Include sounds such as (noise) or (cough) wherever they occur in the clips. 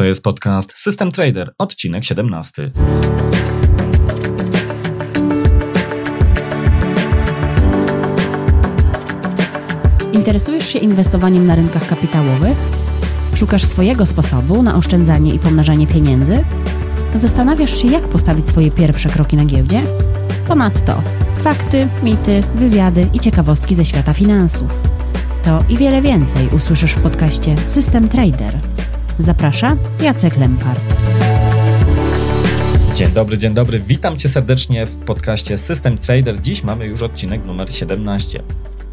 To jest podcast System Trader, odcinek 17. Interesujesz się inwestowaniem na rynkach kapitałowych? Szukasz swojego sposobu na oszczędzanie i pomnażanie pieniędzy? Zastanawiasz się, jak postawić swoje pierwsze kroki na giełdzie? Ponadto fakty, mity, wywiady i ciekawostki ze świata finansów. To i wiele więcej usłyszysz w podcaście System Trader. Zaprasza Jacek Lempart. Dzień dobry, dzień dobry. Witam Cię serdecznie w podcaście System Trader. Dziś mamy już odcinek numer 17.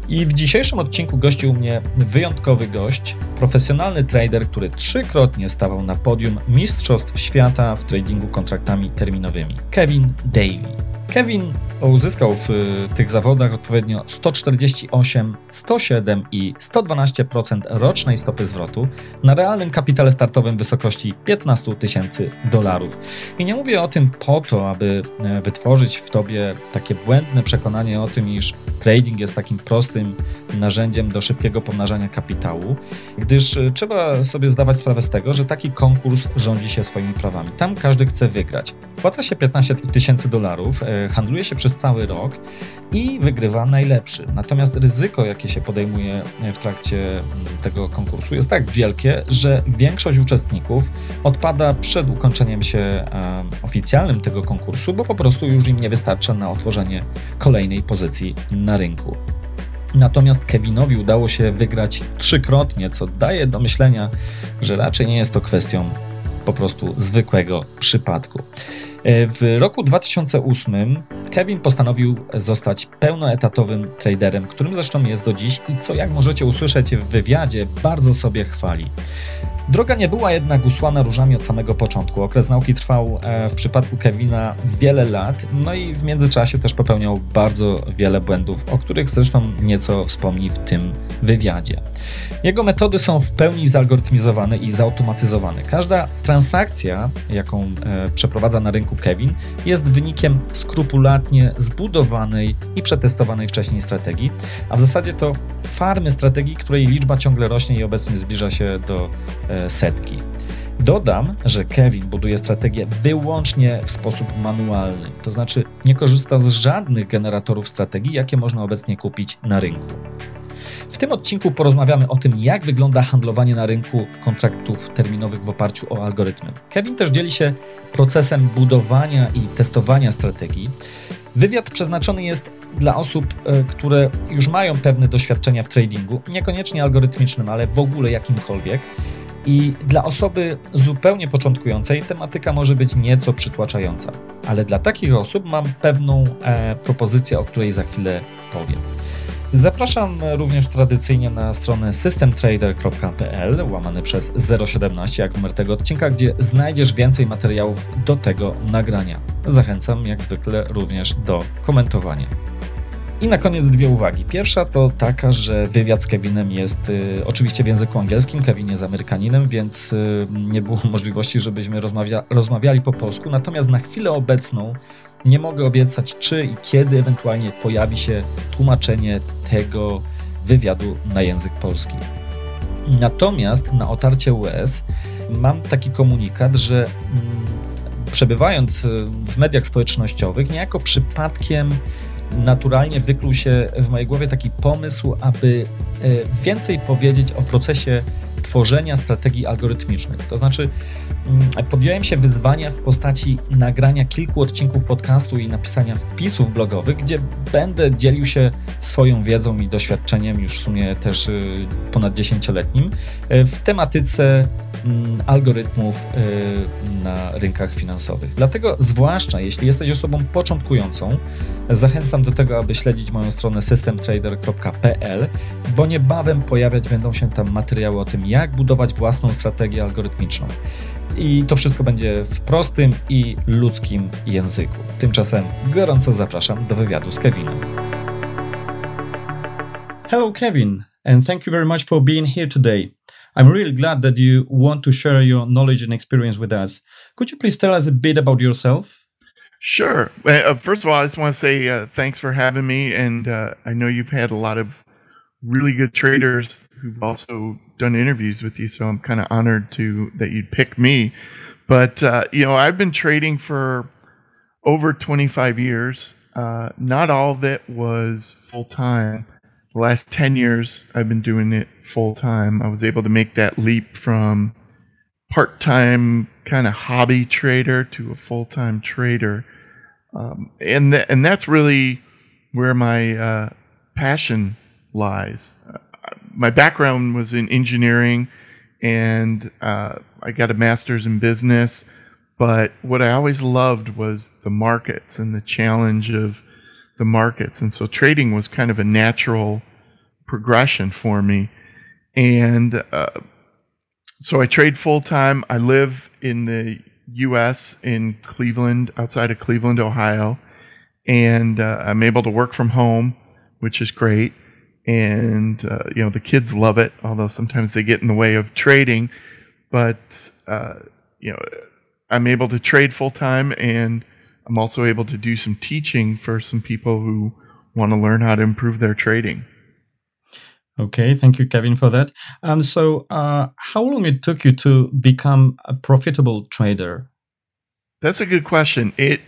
I w dzisiejszym odcinku gości u mnie wyjątkowy gość, profesjonalny trader, który trzykrotnie stawał na podium Mistrzostw Świata w tradingu kontraktami terminowymi. Kevin Davey. Kevin uzyskał w y, tych zawodach odpowiednio 148, 107 i 112% rocznej stopy zwrotu na realnym kapitale startowym wysokości 15 tysięcy dolarów. I nie mówię o tym po to, aby e, wytworzyć w tobie takie błędne przekonanie o tym, iż trading jest takim prostym narzędziem do szybkiego pomnażania kapitału, gdyż e, trzeba sobie zdawać sprawę z tego, że taki konkurs rządzi się swoimi prawami. Tam każdy chce wygrać. Płaca się 15 tysięcy dolarów, e, handluje się przez cały rok i wygrywa najlepszy. Natomiast ryzyko, jakie się podejmuje w trakcie mm, tego konkursu, jest tak wielkie, że większość uczestników odpada przed ukończeniem się oficjalnym tego konkursu, bo po prostu już im nie wystarcza na otworzenie kolejnej pozycji na rynku. Natomiast Kevinowi udało się wygrać trzykrotnie, co daje do myślenia, że raczej nie jest to kwestią po prostu zwykłego przypadku. E, w roku 2008 Kevin postanowił zostać pełnoetatowym traderem, którym zresztą jest do dziś i co jak możecie usłyszeć w wywiadzie, bardzo sobie chwali. Droga nie była jednak usłana różami od samego początku. Okres nauki trwał e, w przypadku Kevina wiele lat, no i w międzyczasie też popełniał bardzo wiele błędów, o których zresztą nieco wspomni w tym wywiadzie. Jego metody są w pełni zalgorytmizowane i zautomatyzowane. Każda transakcja, jaką e, przeprowadza na rynku Kevin, jest wynikiem skrupulatnie zbudowanej i przetestowanej wcześniej strategii, a w zasadzie to farmy strategii, której liczba ciągle rośnie i obecnie zbliża się do e, setki. Dodam, że Kevin buduje strategię wyłącznie w sposób manualny, to znaczy nie korzysta z żadnych generatorów strategii, jakie można obecnie kupić na rynku. W tym odcinku porozmawiamy o tym, jak wygląda handlowanie na rynku kontraktów terminowych w oparciu o algorytmy. Kevin też dzieli się procesem budowania i testowania strategii. Wywiad przeznaczony jest dla osób, e, które już mają pewne doświadczenia w tradingu, niekoniecznie algorytmicznym, ale w ogóle jakimkolwiek. I dla osoby zupełnie początkującej tematyka może być nieco przytłaczająca, ale dla takich osób mam pewną e, propozycję, o której za chwilę powiem. Zapraszam również tradycyjnie na stronę systemtrader.pl łamany przez 017 jak numer tego odcinka, gdzie znajdziesz więcej materiałów do tego nagrania. Zachęcam jak zwykle również do komentowania. I na koniec dwie uwagi. Pierwsza to taka, że wywiad z Kevinem jest y, oczywiście w języku angielskim. Kevin jest Amerykaninem, więc y, nie było możliwości, żebyśmy rozmawia rozmawiali po polsku. Natomiast na chwilę obecną nie mogę obiecać, czy i kiedy ewentualnie pojawi się tłumaczenie tego wywiadu na język polski. Natomiast na otarcie US mam taki komunikat, że mm, przebywając w mediach społecznościowych, niejako przypadkiem naturalnie wykluł się w mojej głowie taki pomysł, aby e, więcej powiedzieć o procesie tworzenia strategii algorytmicznych. To znaczy, podjąłem się wyzwania w postaci nagrania kilku odcinków podcastu i napisania wpisów blogowych, gdzie będę dzielił się swoją wiedzą i doświadczeniem, już w sumie też y, ponad dziesięcioletnim, y, w tematyce mm, algorytmów y, na rynkach finansowych. Dlatego, zwłaszcza jeśli jesteś osobą początkującą, zachęcam do tego, aby śledzić moją stronę systemtrader.pl, bo niebawem pojawiać będą się tam materiały o tym, jak budować własną strategię algorytmiczną. I to wszystko będzie w prostym i ludzkim języku. Tymczasem gorąco zapraszam do wywiadu z Kevinem. Hello, Kevin, and thank you very much for being here today. I'm really glad that you want to share your knowledge and experience with us. Could you please tell us a bit about yourself? Sure. Uh, first of all, I just want to say uh, thanks for having me. And uh, I know you've had a lot of really good traders who've also done interviews with you, so I'm kind of honored to that you'd pick me. But uh, you know, I've been trading for over 25 years. Uh, not all of it was full time. The last 10 years, I've been doing it full time. I was able to make that leap from part time kind of hobby trader to a full time trader, um, and th- and that's really where my uh, passion lies. My background was in engineering, and uh, I got a master's in business. But what I always loved was the markets and the challenge of the markets, and so trading was kind of a natural progression for me. And uh, so I trade full time. I live in the U.S. in Cleveland, outside of Cleveland, Ohio, and uh, I'm able to work from home, which is great. And uh, you know the kids love it, although sometimes they get in the way of trading. But uh, you know, I'm able to trade full time, and I'm also able to do some teaching for some people who want to learn how to improve their trading. Okay, thank you, Kevin, for that. and so, uh, how long it took you to become a profitable trader? That's a good question. It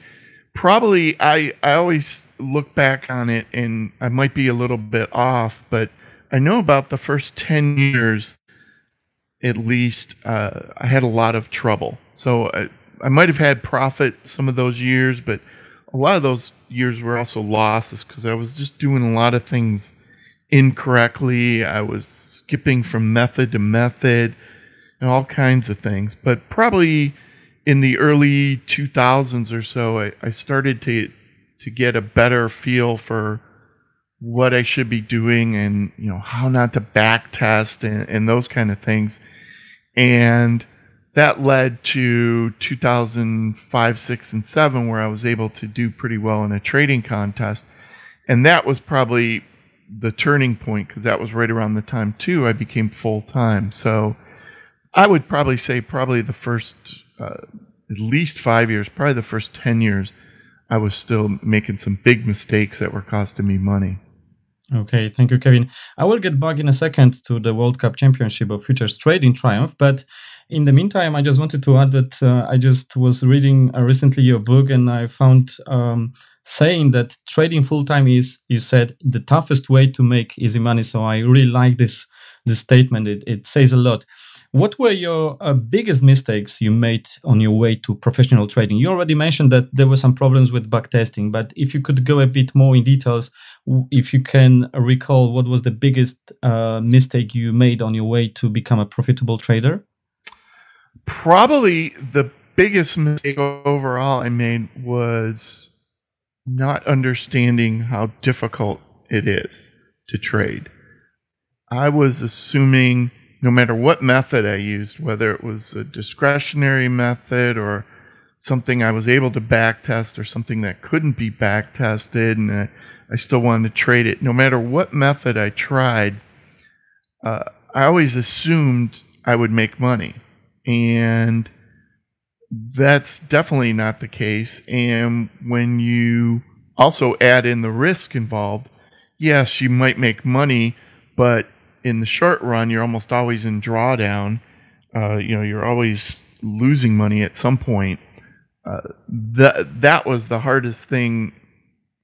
probably I I always look back on it, and I might be a little bit off, but I know about the first ten years, at least. Uh, I had a lot of trouble. So I, I might have had profit some of those years, but a lot of those years were also losses because I was just doing a lot of things incorrectly. I was skipping from method to method and all kinds of things. But probably in the early 2000s or so, I, I started to to get a better feel for what I should be doing and you know how not to back test and, and those kind of things. And that led to 2005, 6, and 7, where I was able to do pretty well in a trading contest. And that was probably the turning point because that was right around the time too I became full time. So I would probably say probably the first uh, at least five years, probably the first ten years, I was still making some big mistakes that were costing me money. Okay, thank you, Kevin. I will get back in a second to the World Cup Championship of Futures Trading Triumph, but in the meantime, I just wanted to add that uh, I just was reading uh, recently your book and I found um, saying that trading full time is, you said, the toughest way to make easy money. So I really like this this statement. It, it says a lot. What were your uh, biggest mistakes you made on your way to professional trading? You already mentioned that there were some problems with backtesting, but if you could go a bit more in details, if you can recall what was the biggest uh, mistake you made on your way to become a profitable trader? Probably the biggest mistake overall I made was not understanding how difficult it is to trade. I was assuming no matter what method I used, whether it was a discretionary method or something I was able to backtest or something that couldn't be backtested and I, I still wanted to trade it, no matter what method I tried, uh, I always assumed I would make money. And that's definitely not the case. And when you also add in the risk involved, yes, you might make money, but in the short run, you're almost always in drawdown. Uh, you know, you're always losing money at some point. Uh, that that was the hardest thing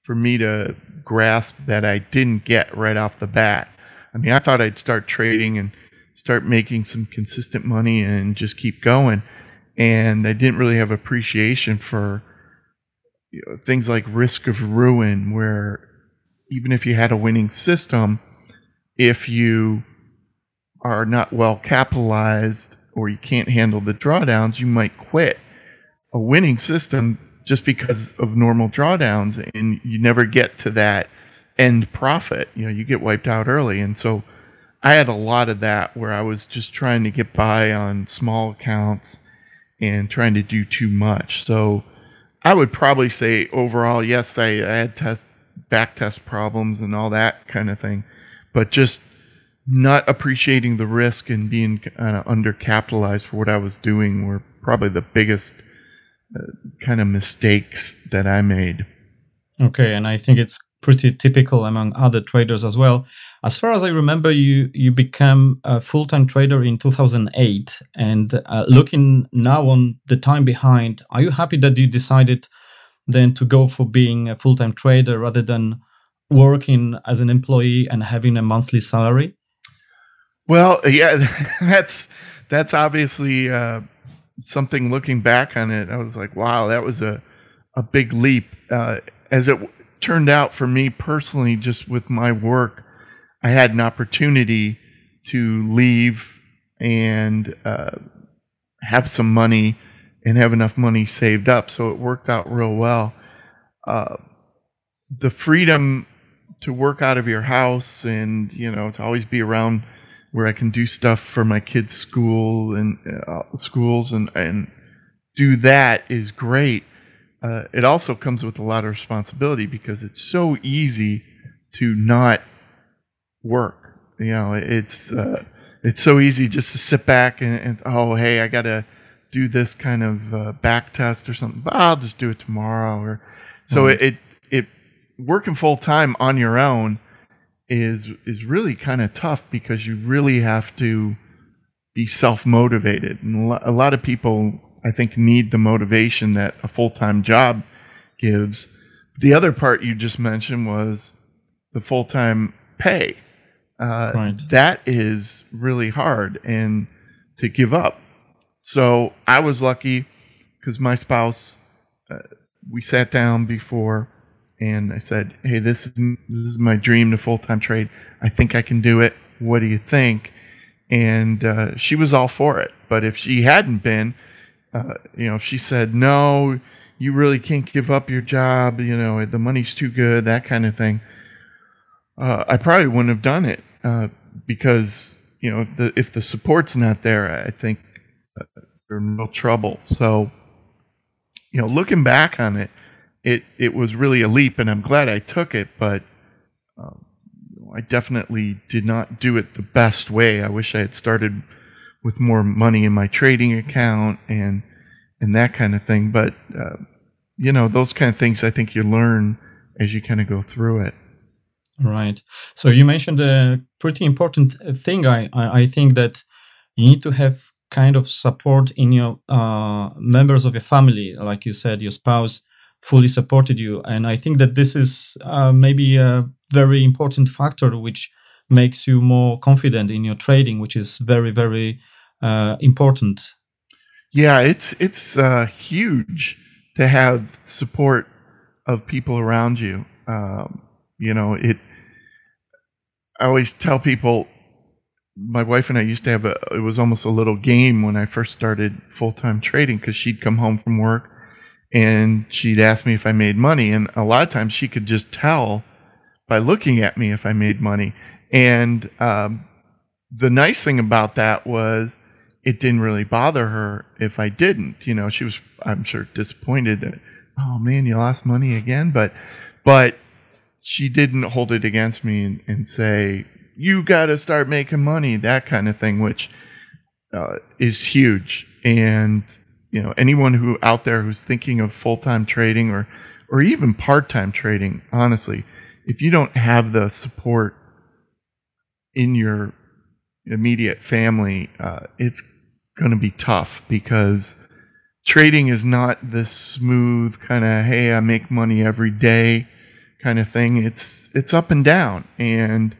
for me to grasp that I didn't get right off the bat. I mean, I thought I'd start trading and start making some consistent money and just keep going and I didn't really have appreciation for you know, things like risk of ruin, where even if you had a winning system, if you are not well capitalized or you can't handle the drawdowns, you might quit a winning system just because of normal drawdowns and you never get to that end profit. You know, you get wiped out early. And so I had a lot of that where I was just trying to get by on small accounts and trying to do too much. So I would probably say overall, yes, I, I had test back test problems and all that kind of thing, but just not appreciating the risk and being kind of undercapitalized for what I was doing were probably the biggest uh, kind of mistakes that I made. Okay, and I think it's pretty typical among other traders as well. As far as I remember, you you became a full time trader in 2008. And uh, looking now on the time behind, are you happy that you decided then to go for being a full time trader rather than working as an employee and having a monthly salary? Well, (laughs) yeah, that's that's obviously uh, something. Looking back on it, I was like, wow, that was a a big leap. Uh, as it turned out for me personally, just with my work, I had an opportunity to leave and uh, have some money and have enough money saved up. So it worked out real well. Uh, the freedom to work out of your house and, you know, to always be around where I can do stuff for my kids' school and uh, schools and, and do that is great. Uh, it also comes with a lot of responsibility because it's so easy to not work. You know, it's uh, it's so easy just to sit back and, and oh, hey, I gotta do this kind of uh, back test or something. But I'll just do it tomorrow. Or so mm-hmm. it, it it working full time on your own is is really kind of tough because you really have to be self motivated, and a lot of people I think need the motivation that a full time job gives. The other part you just mentioned was the full time pay. Uh, right. That is really hard and to give up. So I was lucky because my spouse, uh, we sat down before and I said, "Hey, this is this is my dream to full time trade. I think I can do it. What do you think?" And uh, she was all for it. But if she hadn't been, uh, you know, if she said, "No, you really can't give up your job. You know, the money's too good. That kind of thing." Uh, I probably wouldn't have done it uh, because you know if the if the support's not there, I think uh, there's no trouble. So, you know, looking back on it, it it was really a leap, and I'm glad I took it. But um, I definitely did not do it the best way. I wish I had started with more money in my trading account and and that kind of thing. But uh, you know, those kind of things I think you learn as you kind of go through it. Right. So you mentioned a pretty important thing. I I, I think that you need to have kind of support in your uh, members of your family, like you said, your spouse fully supported you, and I think that this is uh, maybe a very important factor which makes you more confident in your trading, which is very very uh, important. Yeah, it's it's uh, huge to have support of people around you. Um, you know, it. I always tell people, my wife and I used to have a. It was almost a little game when I first started full time trading because she'd come home from work and she'd ask me if I made money, and a lot of times she could just tell by looking at me if I made money. And um, the nice thing about that was it didn't really bother her if I didn't. You know, she was, I'm sure, disappointed that, oh man, you lost money again. But, but she didn't hold it against me and, and say, you got to start making money, that kind of thing, which uh, is huge. And, you know, anyone who out there who's thinking of full time trading or, or even part time trading, honestly, if you don't have the support in your immediate family, uh, it's going to be tough because trading is not this smooth kind of hey I make money every day kind of thing. It's it's up and down, and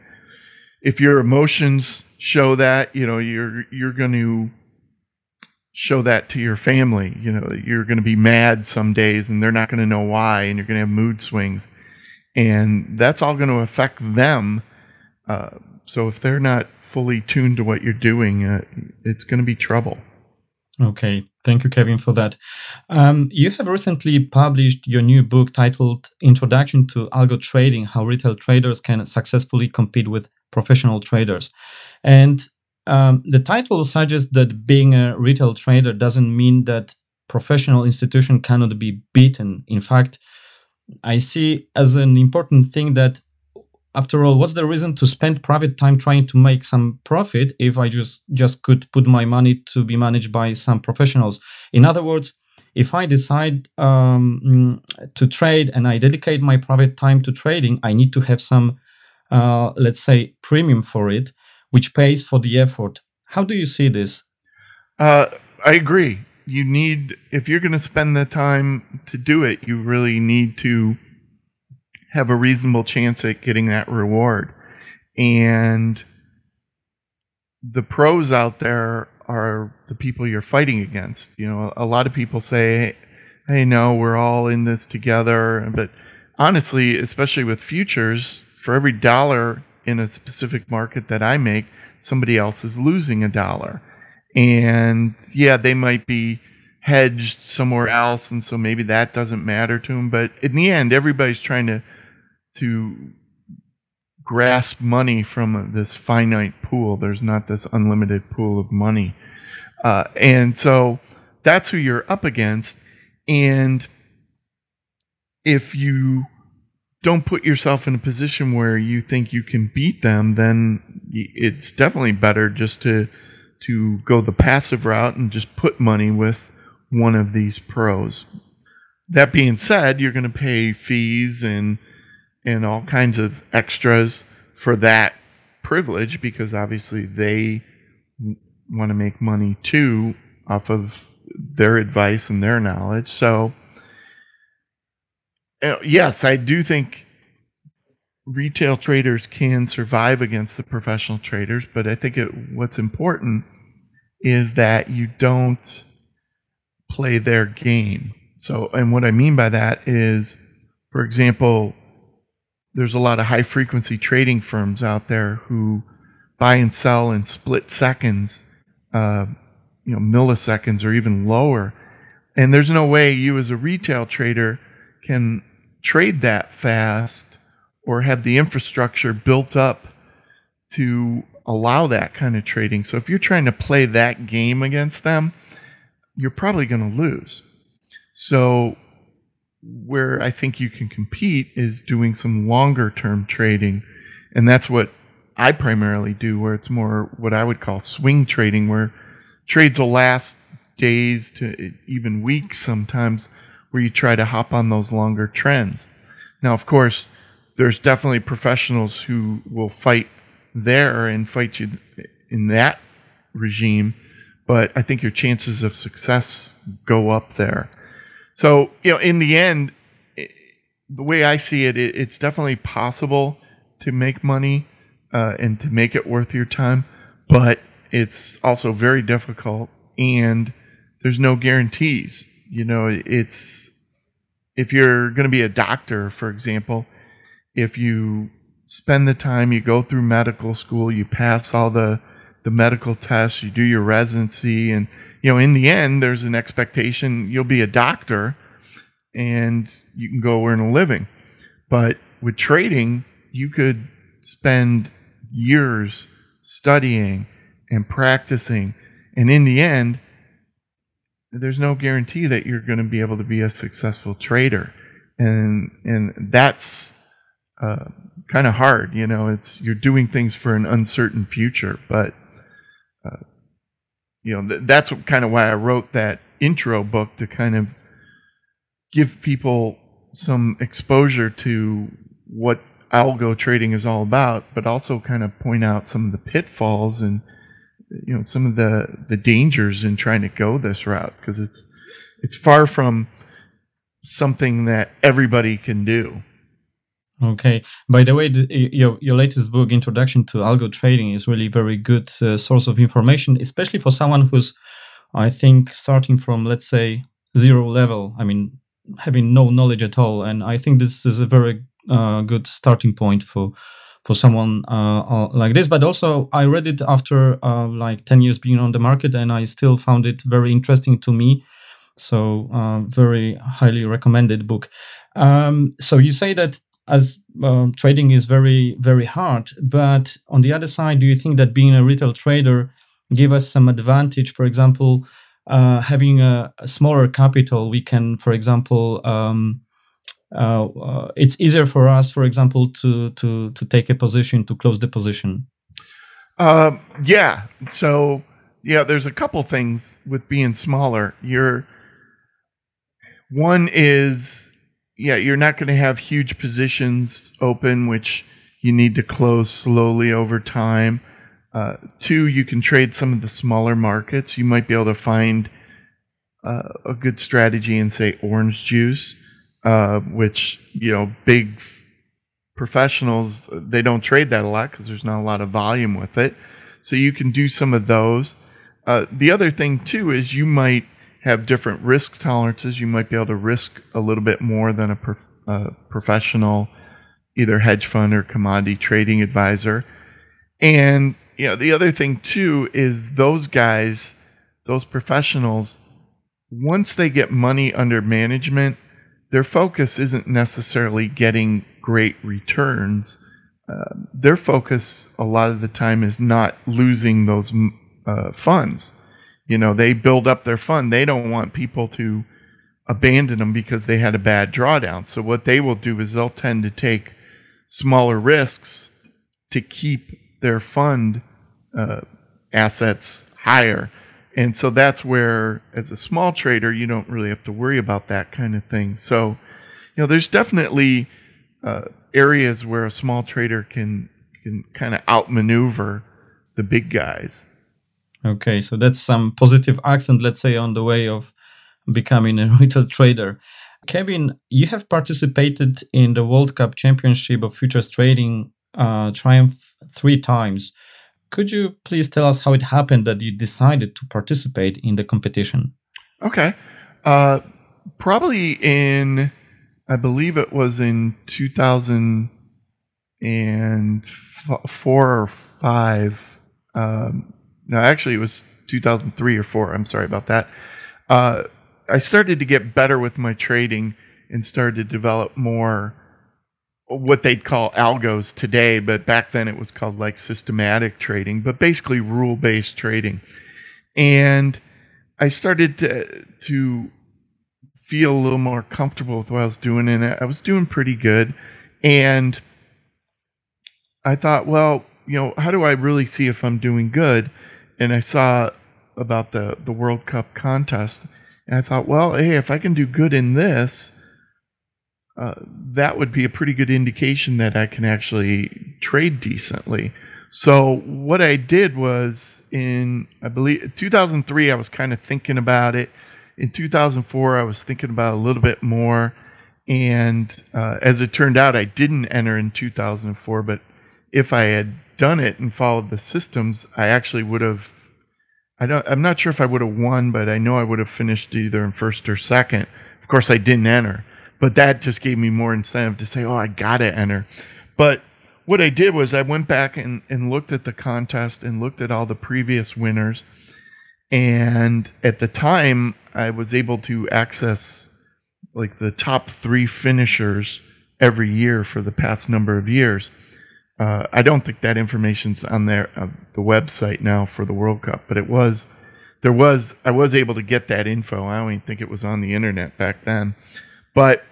if your emotions show that, you know you're you're going to show that to your family. You know you're going to be mad some days, and they're not going to know why, and you're going to have mood swings, and that's all going to affect them. Uh, so if they're not fully tuned to what you're doing, uh, it's going to be trouble. Okay, thank you, Kevin, for that. Um, you have recently published your new book titled Introduction to Algo Trading How Retail Traders Can Successfully Compete with Professional Traders. And um, the title suggests that being a retail trader doesn't mean that professional institution cannot be beaten. In fact, I see as an important thing that after all what's the reason to spend private time trying to make some profit if i just just could put my money to be managed by some professionals in other words if I decide um, to trade and I dedicate my private time to trading, I need to have some, uh, let's say, premium for it, which pays for the effort. How do you see this? Uh, I agree. You need, if you're going to spend the time to do it, you really need to have a reasonable chance at getting that reward. And the pros out there are the people you're fighting against. You know, a lot of people say, "Hey, no, we're all in this together." But honestly, especially with futures, for every dollar in a specific market that I make, somebody else is losing a dollar. And yeah, they might be hedged somewhere else, and so maybe that doesn't matter to them. But in the end, everybody's trying to to grasp money from this finite pool. There's not this unlimited pool of money. Uh, and so that's who you're up against. And if you don't put yourself in a position where you think you can beat them, then it's definitely better just to to go the passive route and just put money with one of these pros. That being said, you're going to pay fees and and all kinds of extras for that privilege because obviously they want to make money too off of their advice and their knowledge. So, yes, I do think retail traders can survive against the professional traders, but I think it, what's important is that you don't play their game. So, and what I mean by that is, for example, there's a lot of high frequency trading firms out there who buy and sell in split seconds, uh, you know, milliseconds or even lower. And there's no way you as a retail trader can trade that fast or have the infrastructure built up to allow that kind of trading. So if you're trying to play that game against them, you're probably going to lose. So where I think you can compete is doing some longer term trading. And that's what I primarily do, where it's more what I would call swing trading, where trades will last days to even weeks sometimes, where you try to hop on those longer trends. Now, of course, there's definitely professionals who will fight there and fight you in that regime, but I think your chances of success go up there. So, you know, in the end, the way I see it, it, it's definitely possible to make money uh, and to make it worth your time, but it's also very difficult and there's no guarantees. You know, it's if you're going to be a doctor, for example, if you spend the time, you go through medical school, you pass all the the medical tests, you do your residency, and you know, in the end, there's an expectation you'll be a doctor and you can go earn a living. But with trading, you could spend years studying and practicing, and in the end, there's no guarantee that you're going to be able to be a successful trader, and and that's uh, kind of hard. You know, it's you're doing things for an uncertain future, but uh, you know, th- that's kind of why I wrote that intro book to kind of give people some exposure to what algo trading is all about, but also kind of point out some of the pitfalls and you know some of the the dangers in trying to go this route because it's it's far from something that everybody can do. Okay. By the way, the, your your latest book, Introduction to Algo Trading, is really very good uh, source of information, especially for someone who's, I think, starting from let's say zero level. I mean, having no knowledge at all, and I think this is a very uh, good starting point for for someone uh, uh like this. But also, I read it after uh, like ten years being on the market, and I still found it very interesting to me. So, uh, very highly recommended book. Um, so you say that as uh, trading is very very hard but on the other side do you think that being a retail trader give us some advantage for example uh, having a, a, smaller capital we can for example um, it's easier for us for example to to to take a position to close the position um, yeah so yeah there's a couple things with being smaller you're One is, yeah, you're not going to have huge positions open, which you need to close slowly over time. Uh, two, you can trade some of the smaller markets. You might be able to find uh, a good strategy in, say, orange juice, uh, which, you know, big f- professionals, they don't trade that a lot because there's not a lot of volume with it. So you can do some of those. Uh, the other thing, too, is you might have different risk tolerances. You might be able to risk a little bit more than a prof- professional, either hedge fund or commodity trading advisor. And you know, the other thing too is those guys, those professionals, once they get money under management, their focus isn't necessarily getting great returns. Uh, their focus a lot of the time is not losing those uh, funds. You know, they build up their fund. They don't want people to abandon them because they had a bad drawdown. So what they will do is they'll tend to take smaller risks to keep their fund uh, assets higher. And so that's where, as a small trader, you don't really have to worry about that kind of thing. So, you know, there's definitely uh, areas where a small trader can can kind of outmaneuver the big guys. Okay, so that's some positive accent, let's say, on the way of becoming a (laughs) retail trader. Kevin, you have participated in the World Cup Championship of Futures Trading uh, Triumph three times. Could you please tell us how it happened that you decided to participate in the competition? Okay. Uh, probably in, I believe it was in 2004 or 5. Um, no, actually, it was 2003 or 4. I'm sorry about that. Uh, I started to get better with my trading and started to develop more what they'd call algos today, but back then it was called like systematic trading, but basically rule based trading. And I started to, to feel a little more comfortable with what I was doing, and I was doing pretty good. And I thought, well, you know, how do I really see if I'm doing good? And I saw about the, the World Cup contest, and I thought, well, hey, if I can do good in this, uh, that would be a pretty good indication that I can actually trade decently. So what I did was in I believe 2003 I was kind of thinking about it. In 2004 I was thinking about a little bit more, and uh, as it turned out, I didn't enter in 2004. But if I had done it and followed the systems, I actually would have. I don't. I'm not sure if I would have won, but I know I would have finished either in first or second. Of course, I didn't enter but that just gave me more incentive to say, oh, I got to enter. But what I did was I went back and, and looked at the contest and looked at all the previous winners. And at the time, I was able to access like the top three finishers every year for the past number of years. Uh, I don't think that information's on there uh, the website now for the World Cup, but it was there was I was able to get that info. I don't even think it was on the internet back then. But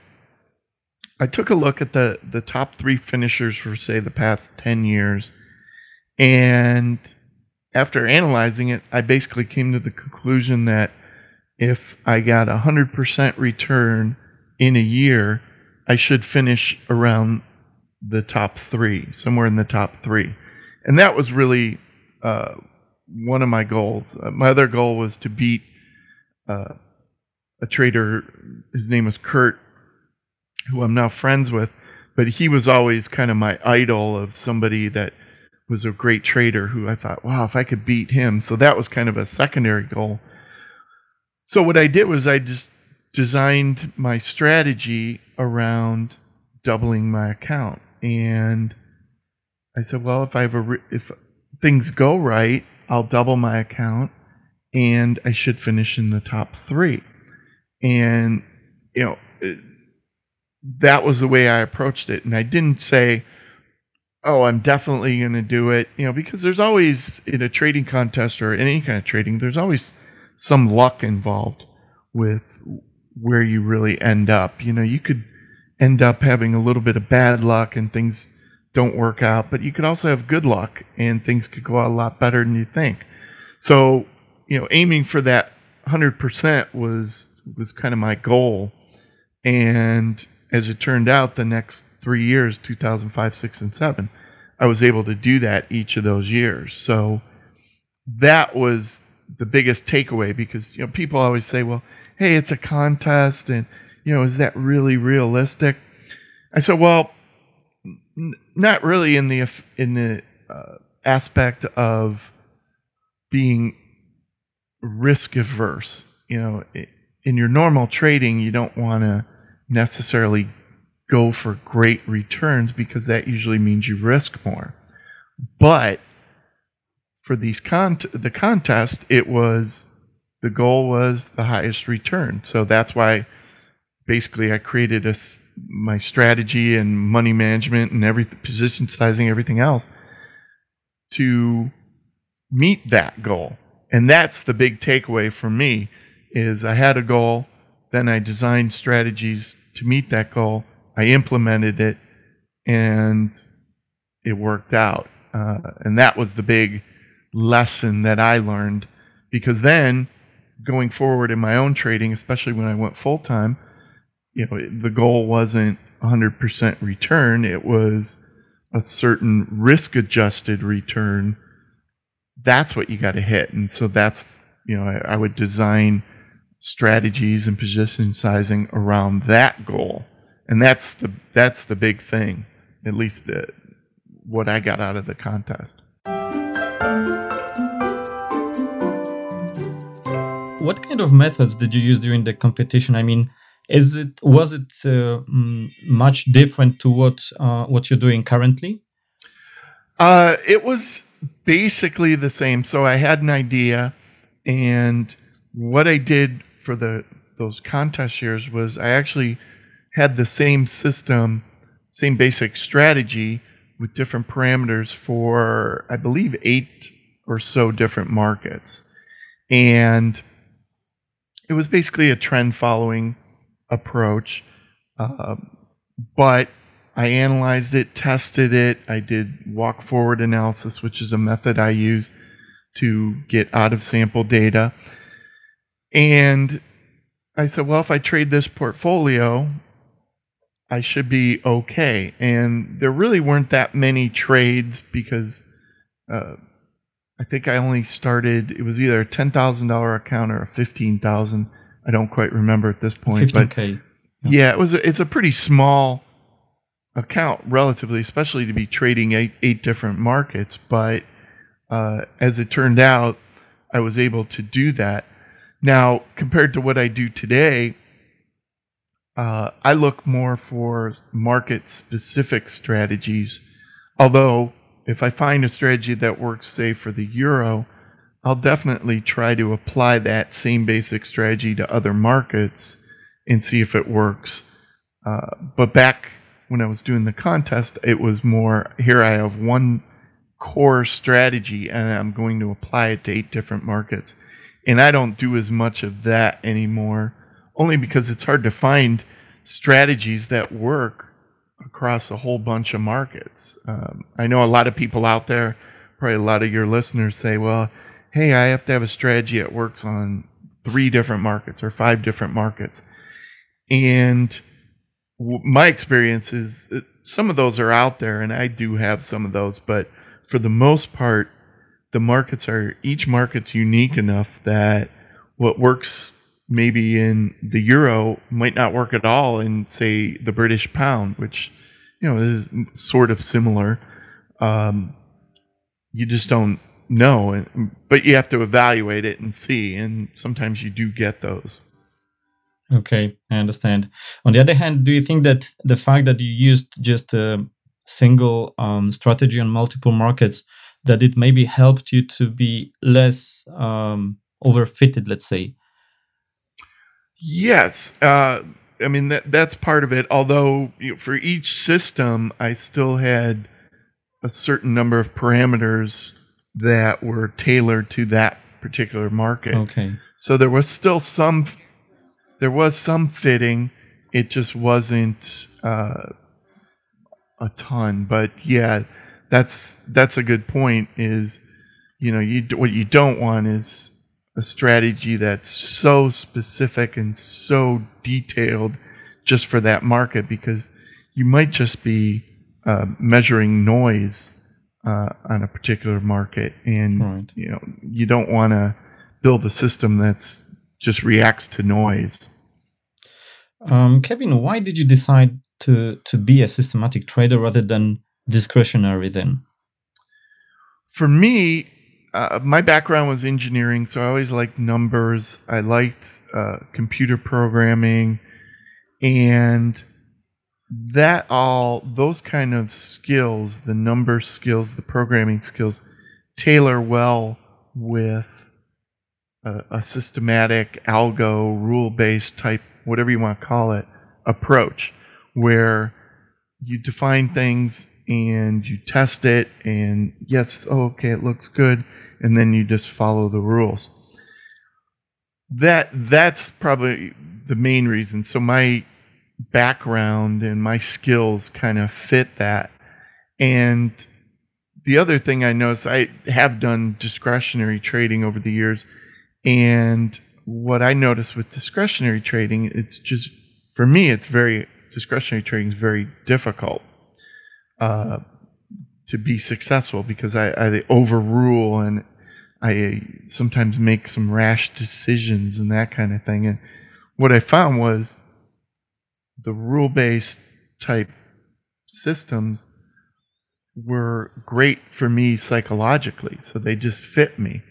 I took a look at the the top three finishers for say the past ten years, and after analyzing it, I basically came to the conclusion that if I got a hundred percent return in a year, I should finish around the top three, somewhere in the top three, and that was really uh, one of my goals. Uh, my other goal was to beat uh, a trader. His name was Kurt, who I'm now friends with. But he was always kind of my idol of somebody that was a great trader who I thought, wow, if I could beat him. So that was kind of a secondary goal. So what I did was I just designed my strategy around doubling my account. And I said, well, if I have a, re- if things go right, I'll double my account and I should finish in the top three and you know that was the way I approached it, and I didn't say, "Oh, I'm definitely going to do it," you know, because there's always in a trading contest or any kind of trading, there's always some luck involved with where you really end up. You know, you could end up having a little bit of bad luck and things don't work out, but you could also have good luck and things could go out a lot better than you think. So, you know, aiming for that 100% was was kind of my goal. And as it turned out, the next three years 2005, 6, and 7 I was able to do that each of those years. So that was the biggest takeaway because you know people always say, "Well, hey, it's a contest, and you know, is that really realistic?" I said, "Well, n- not really in the in the uh, aspect of being risk averse. You know, in your normal trading, you don't want to necessarily go for great returns because that usually means you risk more. But for these con the contest, it was the goal was the highest return. So that's why basically I created a my strategy and money management and every position sizing, everything else to meet that goal. And that's the big takeaway for me is I had a goal, then I designed strategies to meet that goal. I implemented it and it worked out. Uh, and that was the big lesson that I learned because then going forward in my own trading, especially when I went full time, you know, the goal wasn't 100% return, it was a certain risk adjusted return. That's what you got to hit. And so that's, you know, I, I, would design strategies and position sizing around that goal. And that's the that's the big thing, at least the, what I got out of the contest. What kind of methods did you use during the competition? I mean, is it was it uh, much different to what uh, what you're doing currently? Uh, it was basically the same. So I had an idea, and what I did for the those contest years was I actually had the same system, same basic strategy with different parameters for I believe eight or so different markets, and it was basically a trend following approach. Uh, but I analyzed it, tested it. I did walk forward analysis, which is a method I use to get out of sample data. And I said, well, if I trade this portfolio, I should be okay. And there really weren't that many trades because uh, I think I only started, it was either a $10,000 account or a 15000 I don't quite remember at this point. 15K. But yeah, it was. A, it's a pretty small account, relatively, especially to be trading eight, eight different markets. But uh, as it turned out, I was able to do that. Now, compared to what I do today, uh, I look more for market specific strategies. Although, if I find a strategy that works, say, for the euro, I'll definitely try to apply that same basic strategy to other markets and see if it works. Uh, but back when I was doing the contest, it was more here I have one core strategy and I'm going to apply it to eight different markets. And I don't do as much of that anymore, only because it's hard to find strategies that work across a whole bunch of markets. Um, I know a lot of people out there, probably a lot of your listeners say, well, hey, I have to have a strategy that works on three different markets or five different markets. And w- my experience is that some of those are out there, and I do have some of those, but for the most part, the markets are each market's unique enough that what works maybe in the euro might not work at all in say the British pound, which you know is sort of similar. Um, you just don't know, but you have to evaluate it and see, and sometimes you do get those. Okay, I understand. On the other hand, do you think that the fact that you used just a single um, strategy on multiple markets that it maybe helped you to be less um, overfitted, let's say? Yes, uh, I mean that that's part of it. Although you know, for each system, I still had a certain number of parameters that were tailored to that particular market. Okay. So there was still some there was some fitting. It just wasn't uh, a ton. But yeah, that's that's a good point. Is you know you what you don't want is a strategy that's so specific and so detailed just for that market because you might just be uh, measuring noise uh, on a particular market, and Right. you know you don't want to build a system that's just reacts to noise. Um, Kevin, why did you decide to to be a systematic trader rather than discretionary then? For me, uh, my background was engineering, so I always liked numbers. I liked uh, computer programming, and that all those kind of skills, the number skills, the programming skills, tailor well with a, a systematic algo, rule based type, whatever you want to call it, approach, where you define things and you test it, and yes, oh, okay, it looks good, and then you just follow the rules. That that's probably the main reason. So my background and my skills kind of fit that. And the other thing I noticed, I have done discretionary trading over the years, and what I noticed with discretionary trading, it's just for me, it's very discretionary trading is very difficult uh, to be successful because I, I overrule and I sometimes make some rash decisions and that kind of thing. And what I found was the rule based type systems were great for me psychologically. So they just fit me.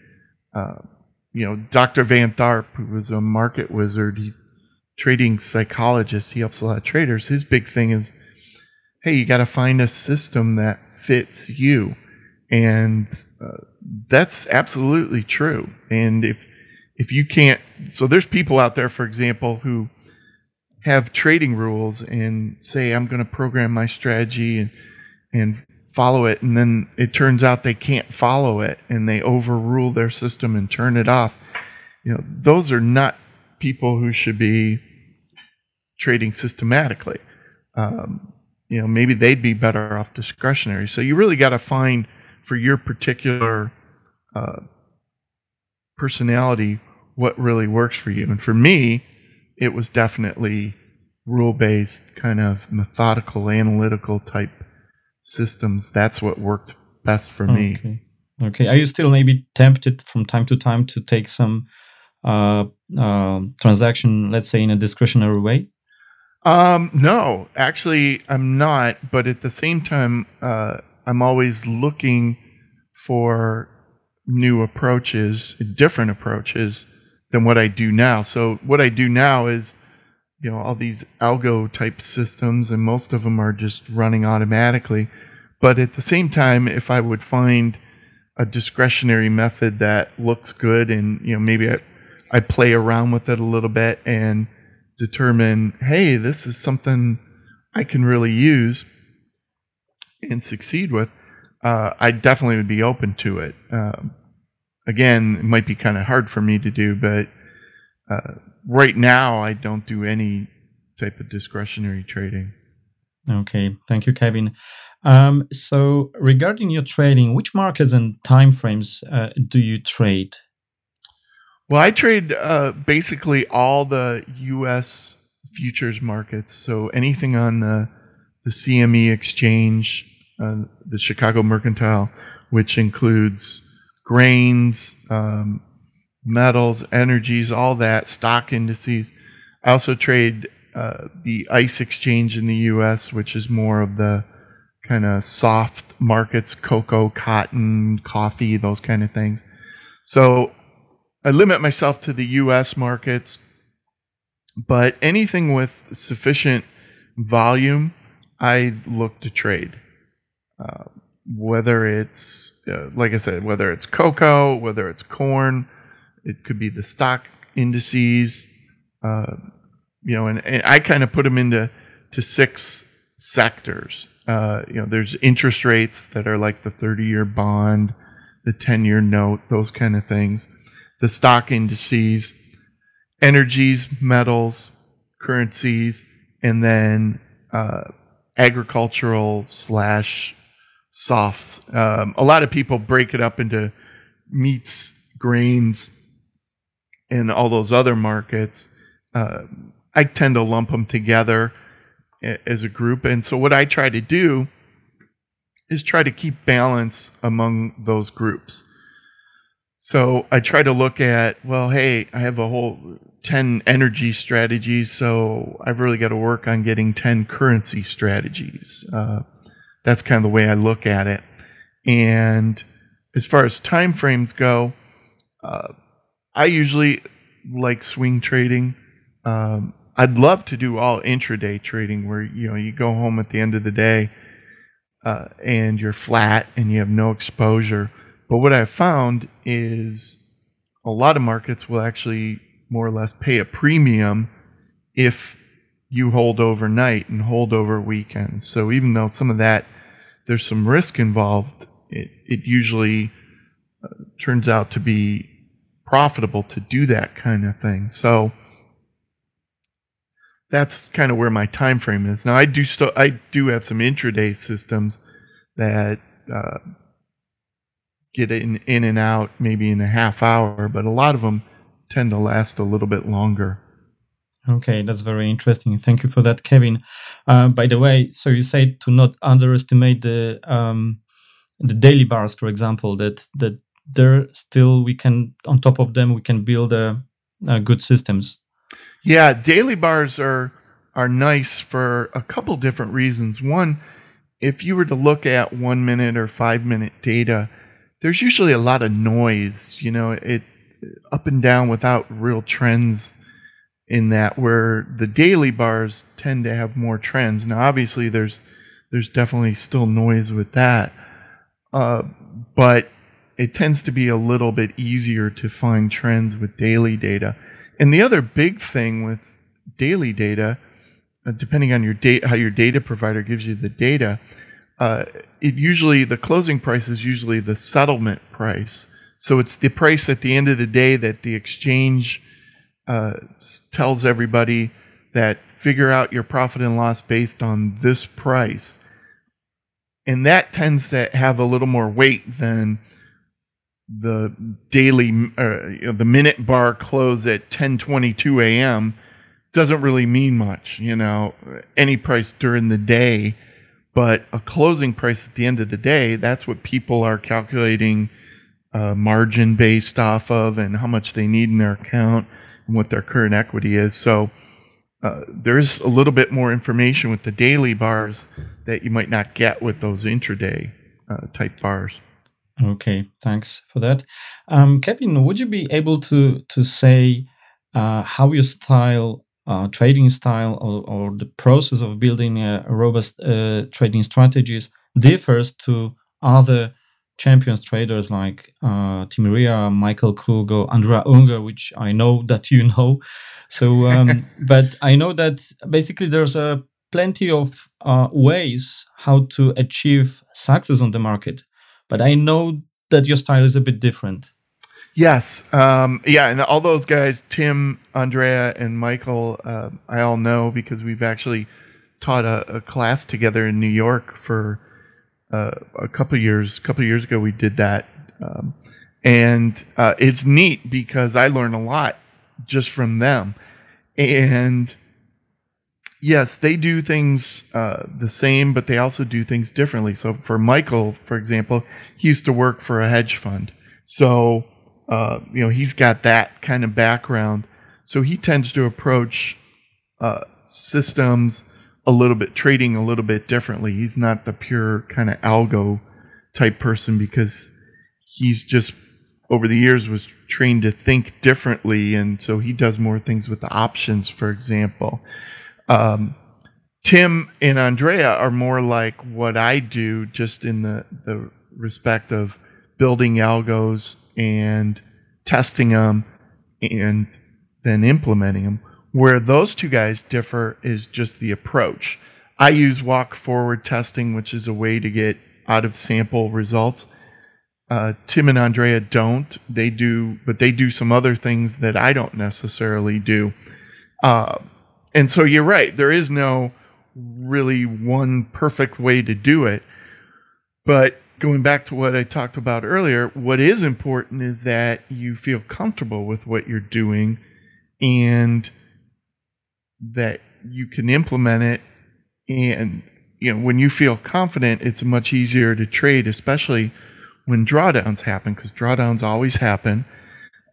Uh, you know, Dr. Van Tharp, who was a market wizard, he, trading psychologist, he helps a lot of traders. His big thing is, hey, you got to find a system that fits you. And uh, that's absolutely true. And if if you can't, so there's people out there, for example, who have trading rules and say I'm going to program my strategy and and follow it, and then it turns out they can't follow it, and they overrule their system and turn it off. You know, those are not people who should be trading systematically. Um, you know, maybe they'd be better off discretionary. So you really got to find for your particular uh, personality what really works for you. And for me, it was definitely rule based, kind of methodical, analytical type systems. That's what worked best for me. Okay. Okay. Are you still maybe tempted from time to time to take some uh, uh, transaction, let's say, in a discretionary way? Um, no, actually, I'm not. But at the same time, uh, I'm always looking for new approaches, different approaches than what I do now. So what I do now is, you know, all these algo type systems, and most of them are just running automatically. But at the same time, if I would find a discretionary method that looks good, and you know, maybe I, I play around with it a little bit and determine, hey, this is something I can really use and succeed with, uh, I definitely would be open to it. Um, again, it might be kind of hard for me to do, but uh, right now I don't do any type of discretionary trading. Okay, thank you, Kevin. Um, so, regarding your trading, which markets and timeframes uh, do you trade? Well, I trade uh, basically all the U.S. futures markets. So anything on the the CME exchange, uh, the Chicago Mercantile, which includes grains, um, metals, energies, all that, stock indices. I also trade uh, the ICE exchange in the U.S., which is more of the kind of soft markets, cocoa, cotton, coffee, those kind of things. So I limit myself to the U.S. markets, but anything with sufficient volume, I look to trade. Uh, whether it's, uh, like I said, whether it's cocoa, whether it's corn, it could be the stock indices, uh, you know, and, and I kind of put them into to six sectors. Uh, you know, there's interest rates that are like the 30-year bond, the 10-year note, those kind of things the stock indices, energies, metals, currencies, and then uh, agricultural slash softs. Um, a lot of people break it up into meats, grains, and all those other markets. Uh, I tend to lump them together as a group. And so what I try to do is try to keep balance among those groups. So I try to look at, well, hey, I have a whole 10 energy strategies, so I've really got to work on getting 10 currency strategies. Uh, that's kind of the way I look at it. And as far as time frames go, uh, I usually like swing trading. Um, I'd love to do all intraday trading where you know you go home at the end of the day uh, and you're flat and you have no exposure. But what I've found is a lot of markets will actually more or less pay a premium if you hold overnight and hold over weekends. So even though some of that there's some risk involved, it, it usually uh, turns out to be profitable to do that kind of thing. So that's kind of where my time frame is. Now I do still I do have some intraday systems that uh, get in in and out maybe in a half hour, but a lot of them tend to last a little bit longer. Okay, that's very interesting. Thank you for that, Kevin. Uh, by the way, so you say to not underestimate the um, the daily bars, for example, that that there still we can on top of them we can build a, a good systems. Yeah, daily bars are are nice for a couple different reasons. One, if you were to look at one minute or five minute data, there's usually a lot of noise. You know, it up and down without real trends in that where the daily bars tend to have more trends. Now, obviously, there's there's definitely still noise with that, uh, but it tends to be a little bit easier to find trends with daily data. And the other big thing with daily data, uh, depending on your date, how your data provider gives you the data, uh, it usually the closing price is usually the settlement price. So it's the price at the end of the day that the exchange uh, tells everybody that figure out your profit and loss based on this price. And that tends to have a little more weight than the daily, uh, you know, the minute bar close at 10:22 a.m. doesn't really mean much, you know, any price during the day, but a closing price at the end of the day, that's what people are calculating uh, margin based off of and how much they need in their account and what their current equity is. So uh, there's a little bit more information with the daily bars that you might not get with those intraday uh, type bars. Okay, thanks for that. Um, Kevin, would you be able to to say uh, how your style, uh, trading style, or, or, the process of building a, robust uh, trading strategies differs to other champions traders like uh, Tim Rea, Michael Krug, or Andrea Unger, which I know (laughs) that you know. So, um, (laughs) but I know that basically there's a plenty of uh, ways how to achieve success on the market. But I know that your style is a bit different. Yes, um, yeah, and all those guys, Tim, Andrea, and Michael, uh, I all know because we've actually taught a, a class together in New York for uh, a couple years. A couple years ago, we did that, um, and uh, it's neat because I learn a lot just from them. And yes, they do things uh, the same, but they also do things differently. So for Michael, for example, he used to work for a hedge fund, so uh, you know he's got that kind of background. So he tends to approach uh, systems a little bit trading a little bit differently. He's not the pure kind of algo type person because he's just over the years was trained to think differently and so he does more things with the options for example um, tim and andrea are more like what i do just in the, the respect of building algos and testing them and then implementing them where those two guys differ is just the approach. I use walk forward testing, which is a way to get out of sample results. Uh, Tim and Andrea don't. They do, but they do some other things that I don't necessarily do. Uh, and so you're right. There is no really one perfect way to do it. But going back to what I talked about earlier, what is important is that you feel comfortable with what you're doing and that you can implement it. And you know when you feel confident it's much easier to trade especially when drawdowns happen because drawdowns always happen.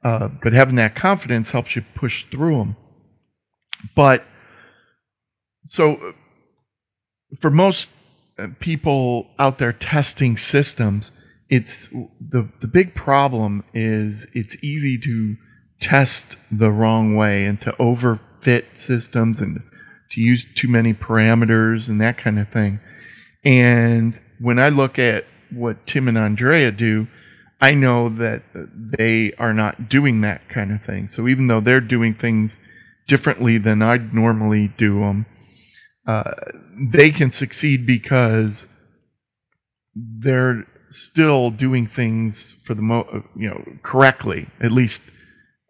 Uh, but having that confidence helps you push through them but so for most uh, Uh, people out there testing systems it's the the big problem is it's easy to test the wrong way and to overfit systems and to use too many parameters and that kind of thing. And when I look at what Tim and Andrea do, I know that they are not doing that kind of thing. So even though they're doing things differently than I'd normally do them, uh, they can succeed because they're still doing things for the mo you know correctly. At least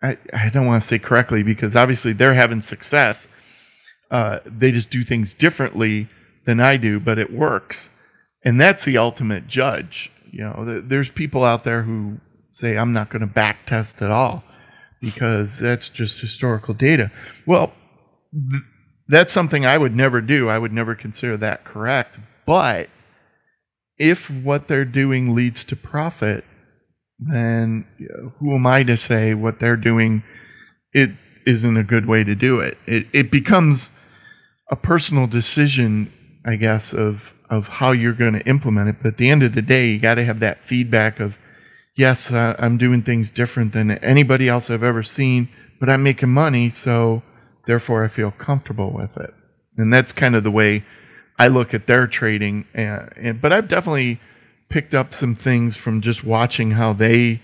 I, I don't want to say correctly because obviously they're having success uh, they just do things differently than I do, but it works. And that's the ultimate judge. You know, there's people out there who say, I'm not going to back test at all because that's just historical data. Well, th- that's something I would never do. I would never consider that correct. But if what they're doing leads to profit, then who am I to say what they're doing it isn't a good way to do it? It, it becomes a personal decision, I guess, of of how you're going to implement it. But at the end of the day, you got to have that feedback of, yes, uh, I'm doing things different than anybody else I've ever seen, but I'm making money, so therefore I feel comfortable with it. And that's kind of the way I look at their trading. And, and but I've definitely picked up some things from just watching how they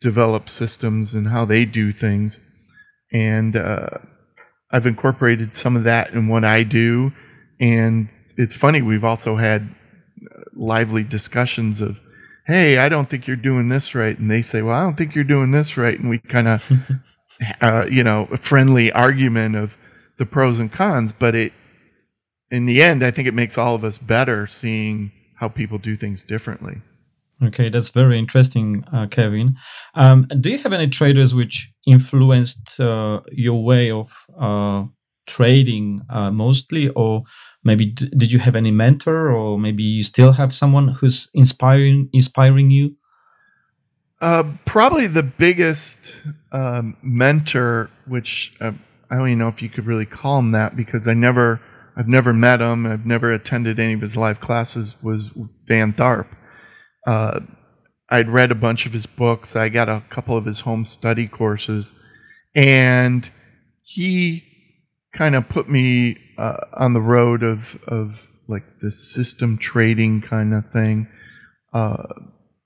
develop systems and how they do things. And uh, I've incorporated some of that in what I do, and it's funny. We've also had lively discussions of, "Hey, I don't think you're doing this right," and they say, "Well, I don't think you're doing this right," and we kind of, (laughs) uh, you know, friendly argument of the pros and cons. But it, in the end, I think it makes all of us better seeing how people do things differently. Okay, that's very interesting, uh, Kevin. Um, do you have any traders which influenced uh, your way of uh, trading uh, mostly, or maybe d- did you have any mentor, or maybe you still have someone who's inspiring inspiring you? Uh, probably the biggest um, mentor, which uh, I don't even know if you could really call him that, because I never, I've never met him, I've never attended any of his live classes, was Van Tharp. Uh, I'd read a bunch of his books. I got a couple of his home study courses, and he kind of put me uh, on the road of of like the system trading kind of thing, uh,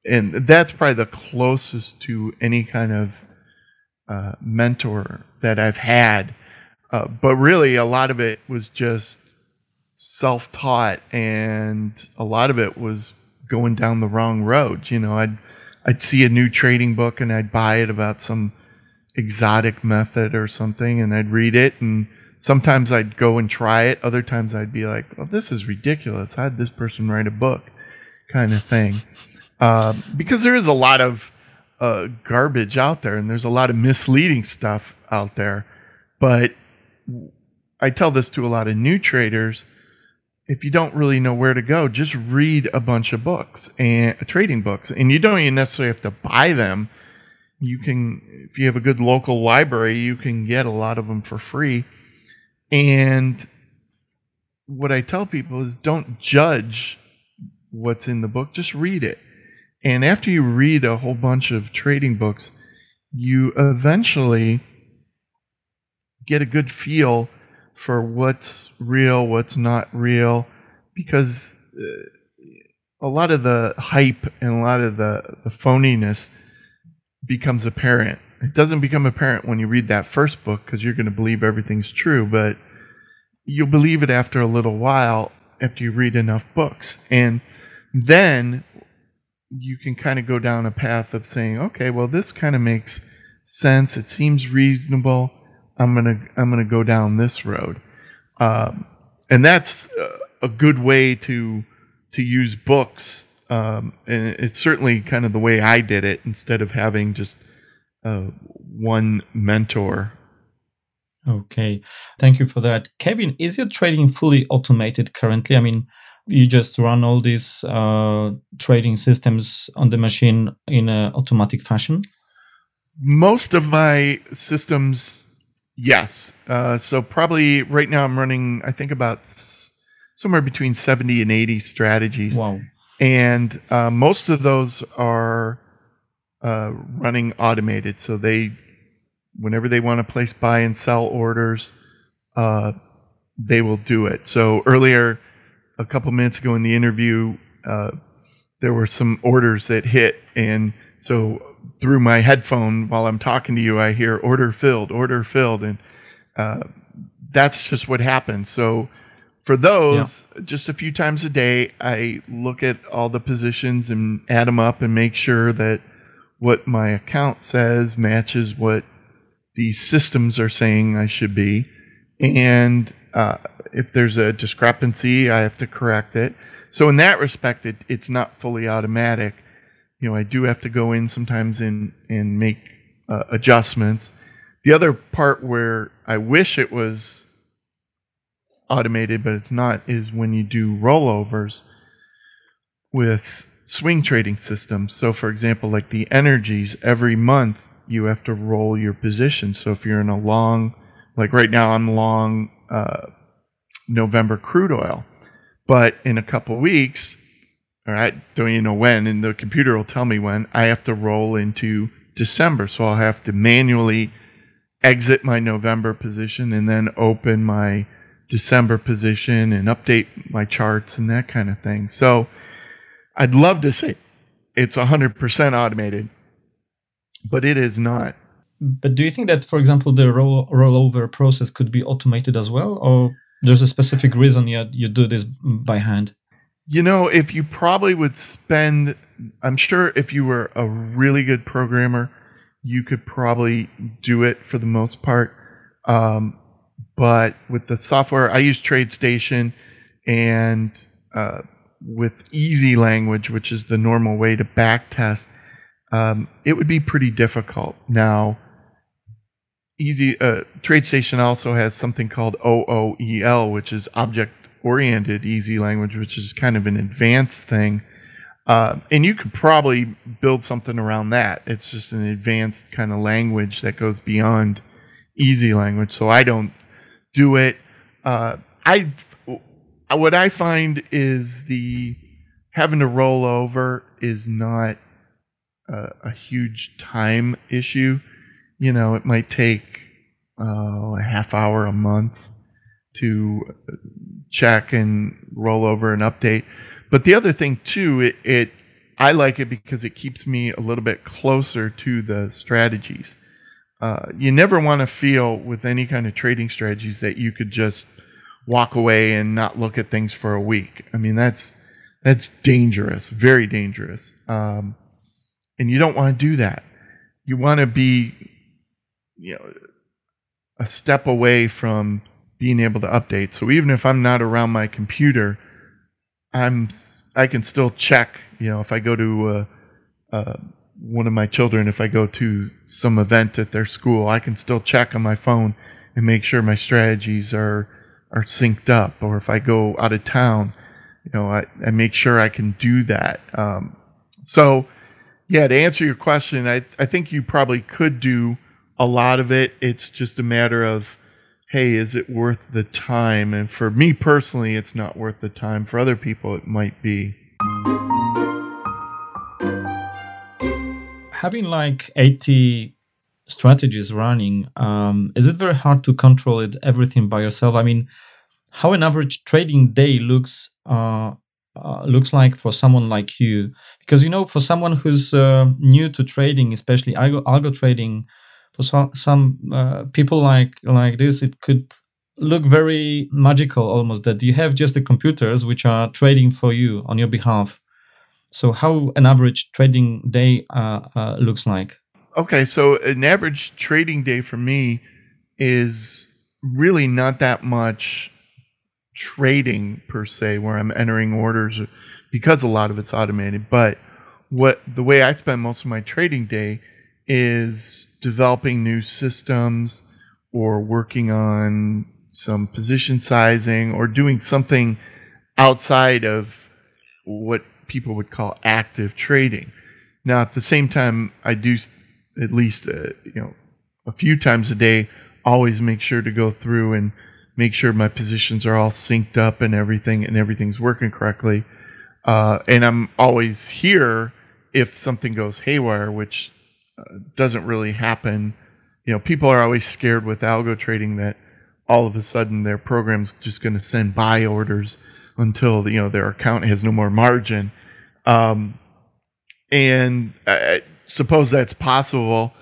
and that's probably the closest to any kind of uh, mentor that I've had. Uh, but really, a lot of it was just self taught, and a lot of it was going down the wrong road. You know, I'd I'd see a new trading book and I'd buy it about some exotic method or something, and I'd read it, and sometimes I'd go and try it. Other times I'd be like, "Well, this is ridiculous. How did this person write a book?" Kind of thing. Uh, because there is a lot of uh, garbage out there, and there's a lot of misleading stuff out there. But I tell this to a lot of new traders if you don't really know where to go, just read a bunch of books and uh, trading books, and you don't even necessarily have to buy them. You can, if you have a good local library, you can get a lot of them for free. And what I tell people is don't judge what's in the book, just read it. And after you read a whole bunch of trading books, you eventually get a good feel for what's real, what's not real, because uh, a lot of the hype and a lot of the, the phoniness becomes apparent. It doesn't become apparent when you read that first book because you're going to believe everything's true, but you'll believe it after a little while after you read enough books. And then you can kind of go down a path of saying, okay, well, this kind of makes sense. It seems reasonable. I'm gonna I'm gonna go down this road, um, and that's a good way to to use books. Um, and it's certainly kind of the way I did it instead of having just uh, one mentor. Okay, thank you for that. Kevin, is your trading fully automated currently? I mean, you just run all these uh, trading systems on the machine in an automatic fashion? Most of my systems, yes. Uh, so probably right now I'm running, I think about s- somewhere between 70 and 80 strategies. Wow. And uh, most of those are uh, running automated. So they, whenever they want to place buy and sell orders, uh, they will do it. So earlier, a couple minutes ago in the interview, uh, there were some orders that hit, and so through my headphone while I'm talking to you, I hear order filled, order filled, and uh, that's just what happens. So for those, yeah. just a few times a day, I look at all the positions and add them up and make sure that what my account says matches what these systems are saying I should be, and uh, if there's a discrepancy, I have to correct it. So in that respect, it, it's not fully automatic. You know, I do have to go in sometimes and and make uh, adjustments. The other part where I wish it was automated, but it's not, is when you do rollovers with swing trading systems. So, for example, like the energies, every month you have to roll your position. So if you're in a long, like right now, I'm long uh, November crude oil. But in a couple weeks, or I don't even know when, and the computer will tell me when, I have to roll into December. So I'll have to manually exit my November position and then open my December position and update my charts and that kind of thing. So I'd love to say it's 100% automated, but it is not. But do you think that, for example, the roll rollover process could be automated as well, or there's a specific reason you you do this by hand? You know, if you probably would spend, I'm sure if you were a really good programmer, you could probably do it for the most part. Um, but with the software, I use TradeStation and uh, with Easy Language, which is the normal way to back test, um, it would be pretty difficult. Now, easy uh, TradeStation also has something called OOEL, which is object oriented easy language, which is kind of an advanced thing. Uh, and you could probably build something around that. It's just an advanced kind of language that goes beyond easy language. So I don't do it. Uh, I what I find is the having to roll over is not a, a huge time issue. You know, it might take uh, a half hour a month to check and roll over and update. But the other thing too, it, it I like it because it keeps me a little bit closer to the strategies. Uh, you never want to feel with any kind of trading strategies that you could just walk away and not look at things for a week. I mean, that's that's dangerous, very dangerous. Um, and you don't want to do that. You want to be, you know, a step away from being able to update. So even if I'm not around my computer, I'm I can still check. You know, if I go to uh, uh, one of my children, if I go to some event at their school, I can still check on my phone and make sure my strategies are are synced up. Or if I go out of town, you know, I, I make sure I can do that. Um, so, yeah, to answer your question, I I think you probably could do a lot of it, it's just a matter of, hey, is it worth the time? And for me personally, it's not worth the time. For other people, it might be. Having like 80 strategies running, um, is it very hard to control it everything by yourself? I mean, how an average trading day looks uh, uh, looks like for someone like you because you know for someone who's uh, new to trading especially algo, algo trading for some some uh, people like like this, it could look very magical almost that you have just the computers which are trading for you on your behalf. So how an average trading day uh, uh, looks like? Okay, so an average trading day for me is really not that much trading per se, where I'm entering orders because a lot of it's automated. But what the way I spend most of my trading day is developing new systems or working on some position sizing or doing something outside of what people would call active trading. Now, at the same time, I do at least uh, you know a few times a day always make sure to go through and make sure my positions are all synced up and everything and everything's working correctly. Uh, and I'm always here if something goes haywire, which doesn't really happen. You know, people are always scared with algo trading that all of a sudden their program's just going to send buy orders until you know their account has no more margin. Um, and I suppose that's possible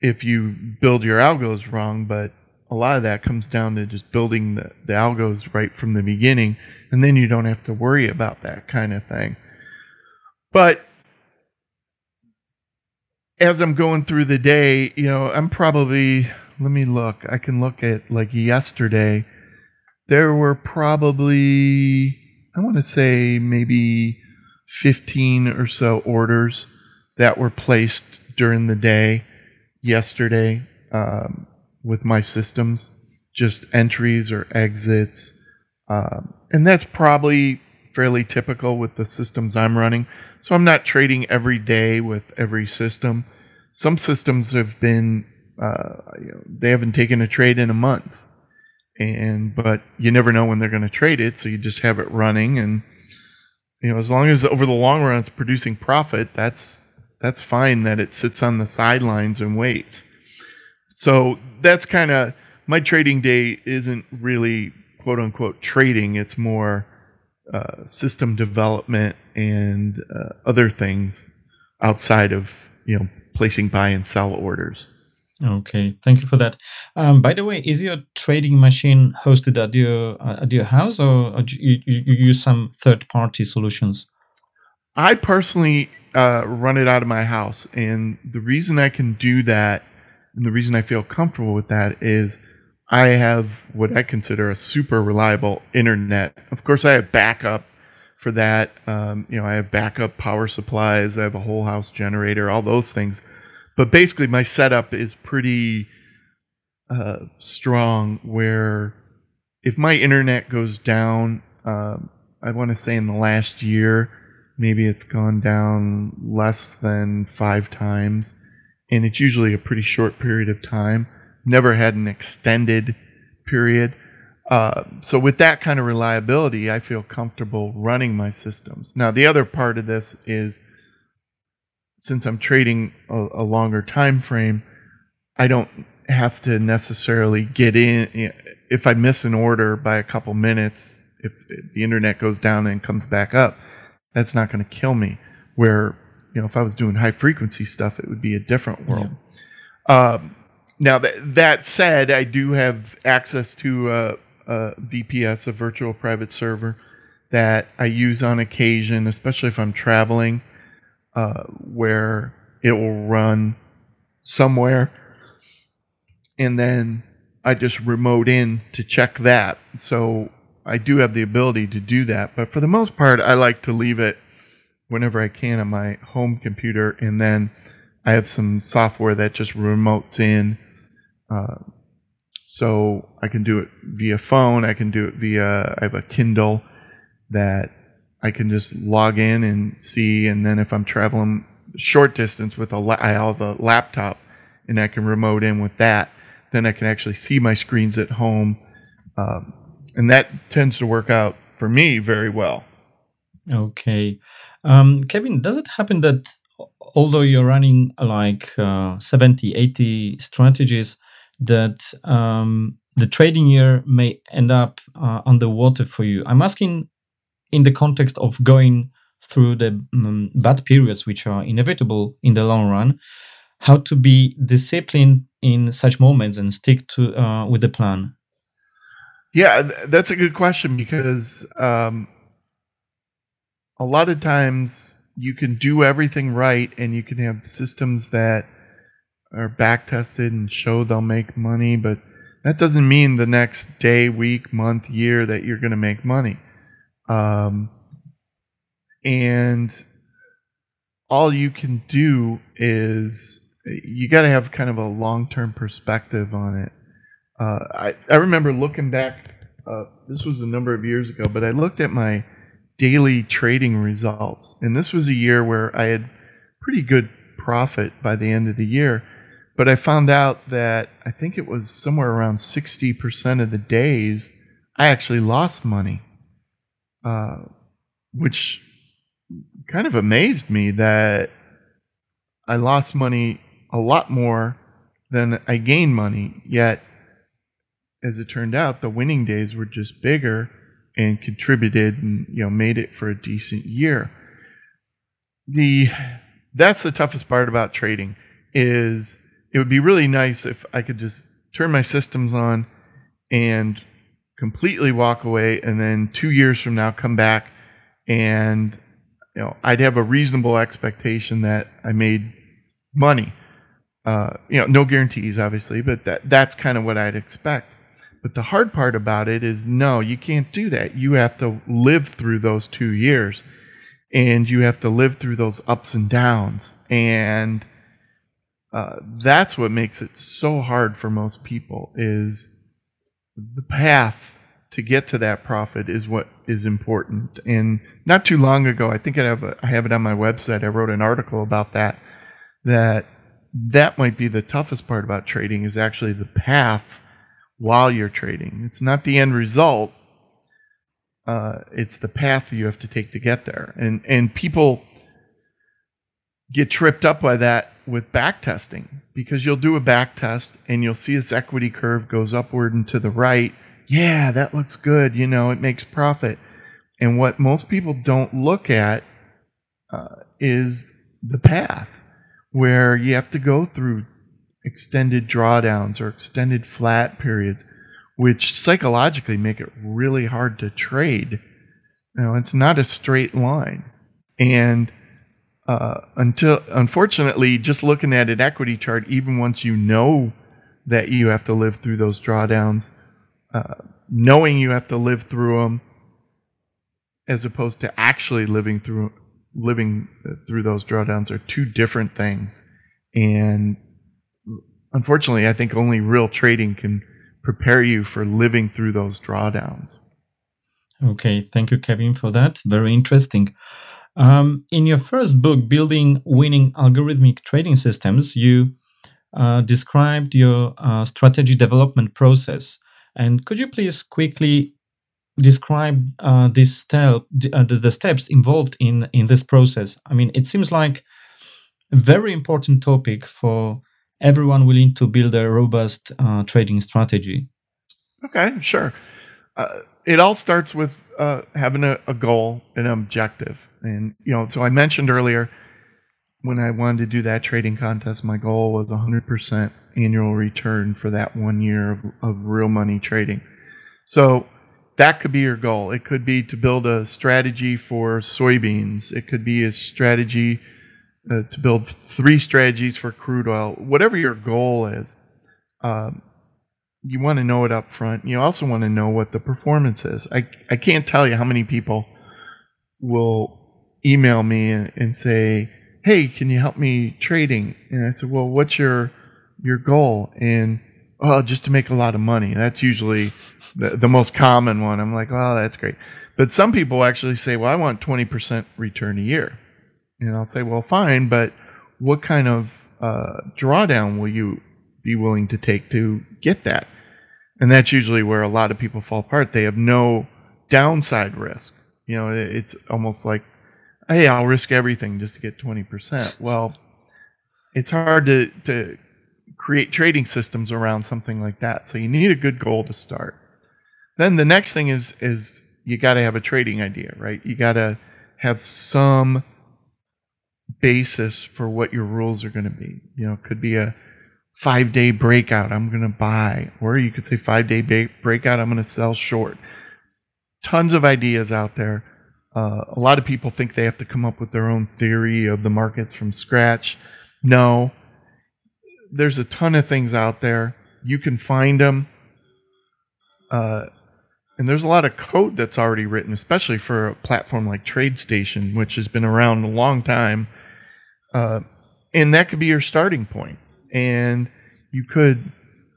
if you build your algos wrong, but a lot of that comes down to just building the, the algos right from the beginning, and then you don't have to worry about that kind of thing. But as I'm going through the day, you know, I'm probably, let me look, I can look at like yesterday, there were probably, I want to say maybe 15 or so orders that were placed during the day yesterday um, with my systems, just entries or exits. Um, and that's probably fairly typical with the systems I'm running. So I'm not trading every day with every system. Some systems have been, uh, you know, they haven't taken a trade in a month. And, but you never know when they're going to trade it. So you just have it running and, you know, as long as over the long run it's producing profit, that's that's fine that it sits on the sidelines and waits. So that's kind of my trading day isn't really quote unquote trading. It's more uh, system development and uh, other things outside of you know placing buy and sell orders. Okay, thank you for that. Um, by the way, is your trading machine hosted at your uh, at your house, or, or you, you, you use some third party solutions? I personally uh, run it out of my house, and the reason I can do that, and the reason I feel comfortable with that, is I have what I consider a super reliable internet. Of course, I have backup for that. Um, you know, I have backup power supplies. I have a whole house generator, all those things but basically my setup is pretty uh, strong where if my internet goes down um, i want to say in the last year maybe it's gone down less than five times and it's usually a pretty short period of time never had an extended period uh, so with that kind of reliability i feel comfortable running my systems now the other part of this is since I'm trading a, a longer time frame, I don't have to necessarily get in. If I miss an order by a couple minutes, if the internet goes down and comes back up, that's not going to kill me. Where you know, if I was doing high frequency stuff, it would be a different world. Yeah. Um, now that that said, I do have access to a, a VPS, a virtual private server, that I use on occasion, especially if I'm traveling uh, where it will run somewhere, and then I just remote in to check that. So I do have the ability to do that, but for the most part, I like to leave it whenever I can on my home computer, and then I have some software that just remotes in. Uh, so I can do it via phone. I can do it via. I have a Kindle that I can just log in and see, and then if I'm traveling short distance with a, la- I have a laptop, and I can remote in with that, then I can actually see my screens at home, um, and that tends to work out for me very well. Okay, um, Kevin, does it happen that although you're running like uh, 70, 80 strategies, that um, the trading year may end up uh, underwater for you? I'm asking in the context of going through the um, bad periods, which are inevitable in the long run, how to be disciplined in such moments and stick to uh, with the plan? Yeah, that's a good question because um, a lot of times you can do everything right and you can have systems that are back tested and show they'll make money, but that doesn't mean the next day, week, month, year that you're going to make money. Um, and all you can do is you got to have kind of a long term perspective on it. Uh, I I remember looking back. Uh, this was a number of years ago, but I looked at my daily trading results, and this was a year where I had pretty good profit by the end of the year. But I found out that I think it was somewhere around 60% of the days I actually lost money, uh, which kind of amazed me that I lost money a lot more than I gained money. Yet, as it turned out, the winning days were just bigger and contributed and you know made it for a decent year. The that's the toughest part about trading is it would be really nice if I could just turn my systems on and completely walk away and then 2 years from now come back and you know I'd have a reasonable expectation that I made money. Uh, you know, no guarantees obviously, but that that's kind of what I'd expect. But the hard part about it is no, you can't do that. You have to live through those 2 years and you have to live through those ups and downs and uh, that's what makes it so hard for most people is the path to get to that profit is what is important. And not too long ago i think i have, a, I have it on my website. I wrote an article about that that that might be the toughest part about trading is actually the path while you're trading. It's not the end result uh, it's the path you have to take to get there. And and people get tripped up by that with back testing because you'll do a back test and you'll see this equity curve goes upward and to the right. Yeah, that looks good. You know, it makes profit. And what most people don't look at uh, is the path where you have to go through extended drawdowns or extended flat periods, which psychologically make it really hard to trade. You know, it's not a straight line. And uh, until unfortunately, just looking at an equity chart, even once you know that you have to live through those drawdowns, uh, knowing you have to live through them, as opposed to actually living through living through those drawdowns, are two different things. And unfortunately, I think only real trading can prepare you for living through those drawdowns. Okay, thank you, Kevin, for that. Very interesting. Um, in your first book, Building Winning Algorithmic Trading Systems, you uh, described your uh, strategy development process. And could you please quickly describe uh, this step, uh, the, the steps involved in, in this process? I mean, it seems like a very important topic for everyone willing to build a robust uh, trading strategy. Okay, sure. Uh, it all starts with having a, a goal, an objective and, you know, so I mentioned earlier when I wanted to do that trading contest, my goal was 100% annual return for that one year of, of real money trading. So that could be your goal. It could be to build a strategy for soybeans. It could be a strategy uh, to build three strategies for crude oil. Whatever your goal is, um, you want to know it up front. You also want to know what the performance is. I, I can't tell you how many people will email me and, and say, "Hey, can you help me trading?" And I said, "Well, what's your your goal?" And oh, just to make a lot of money. That's usually the, the most common one. I'm like, "Oh, that's great." But some people actually say, "Well, I want 20% return a year." And I'll say, "Well, fine, but what kind of uh, drawdown will you be willing to take to get that?" And that's usually where a lot of people fall apart. They have no downside risk. You know, it's almost like hey, I'll risk everything just to get 20%. Well, it's hard to, to create trading systems around something like that. So you need a good goal to start. Then the next thing is is you got to have a trading idea, right? You got to have some basis for what your rules are going to be. You know, it could be a 5-day breakout I'm going to buy or you could say 5-day breakout I'm going to sell short. Tons of ideas out there uh, a lot of people think they have to come up with their own theory of the markets from scratch. No, there's a ton of things out there. You can find them. Uh, and there's a lot of code that's already written, especially for a platform like TradeStation, which has been around a long time. Uh, and that could be your starting point. And you could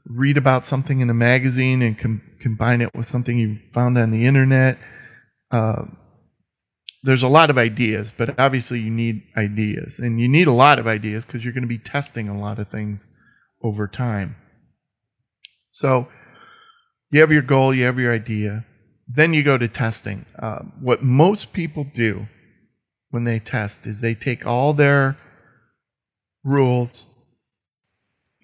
read about something in a magazine and com- combine it with something you found on the internet. Uh, there's a lot of ideas, but obviously you need ideas. And you need a lot of ideas because you're going to be testing a lot of things over time. So you have your goal, you have your idea, then you go to testing. Uh, what most people do when they test is they take all their rules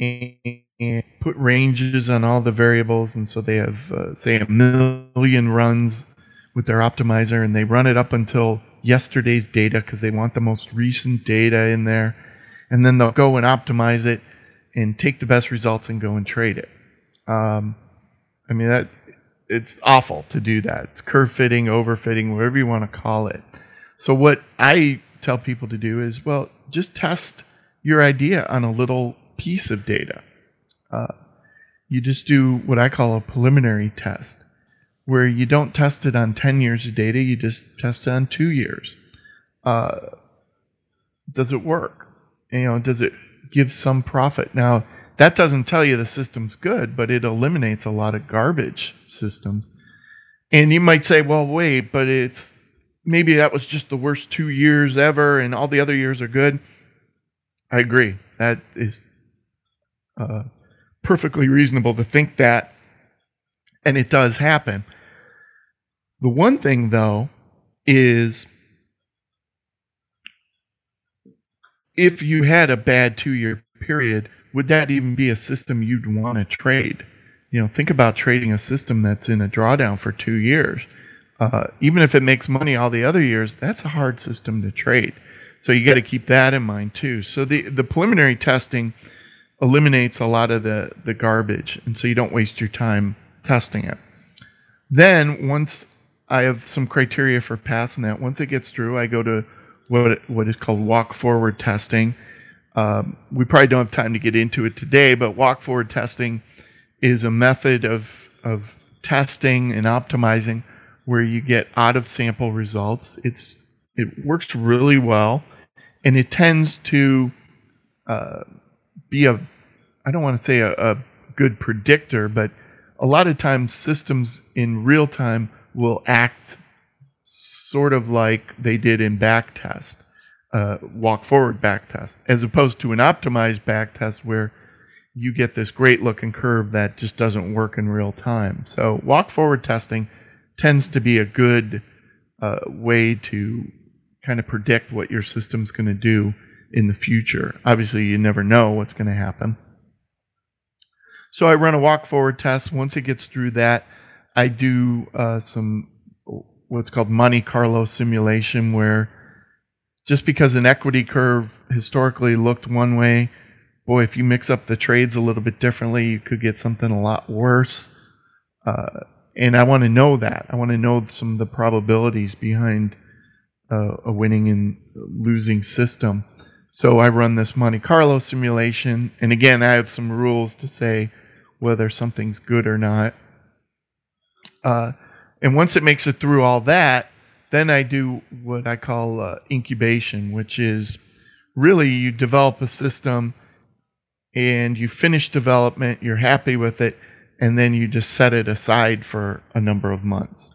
and put ranges on all the variables, and so they have, uh, say, a million runs with their optimizer, and they run it up until yesterday's data because they want the most recent data in there, and then they'll go and optimize it and take the best results and go and trade it. Um, I mean that it's awful to do that. It's curve fitting, overfitting, whatever you want to call it. So what I tell people to do is, well, just test your idea on a little piece of data. Uh, you just do what I call a preliminary test, where you don't test it on 10 years of data, you just test it on two years. Uh, does it work? You know, does it give some profit? Now, that doesn't tell you the system's good, but it eliminates a lot of garbage systems. And you might say, well, wait, but it's maybe that was just the worst two years ever and all the other years are good. I agree. That is uh, perfectly reasonable to think that. And it does happen. The one thing, though, is if you had a bad two year period, would that even be a system you'd want to trade? You know, think about trading a system that's in a drawdown for two years. Uh, even if it makes money all the other years, that's a hard system to trade. So you got to keep that in mind too. So the the preliminary testing eliminates a lot of the the garbage, and so you don't waste your time testing it. Then once I have some criteria for passing that, once it gets through, I go to what what is called walk forward testing. Um, we probably don't have time to get into it today, but walk forward testing is a method of of testing and optimizing where you get out of sample results. It's it works really well, and it tends to uh, be a I don't want to say a, a good predictor, but a lot of times systems in real time will act sort of like they did in backtest uh, walk forward back test, as opposed to an optimized back test where you get this great looking curve that just doesn't work in real time. So walk forward testing tends to be a good uh, way to kind of predict what your system's going to do in the future. Obviously, you never know what's going to happen. So I run a walk forward test. Once it gets through that, I do uh, some what's called Monte Carlo simulation where just because an equity curve historically looked one way, boy, if you mix up the trades a little bit differently, you could get something a lot worse. Uh, and I want to know that. I want to know some of the probabilities behind uh, a winning and losing system. So I run this Monte Carlo simulation, and again, I have some rules to say whether something's good or not. Uh, and once it makes it through all that, then I do what I call uh, incubation, which is really you develop a system and you finish development, you're happy with it, and then you just set it aside for a number of months.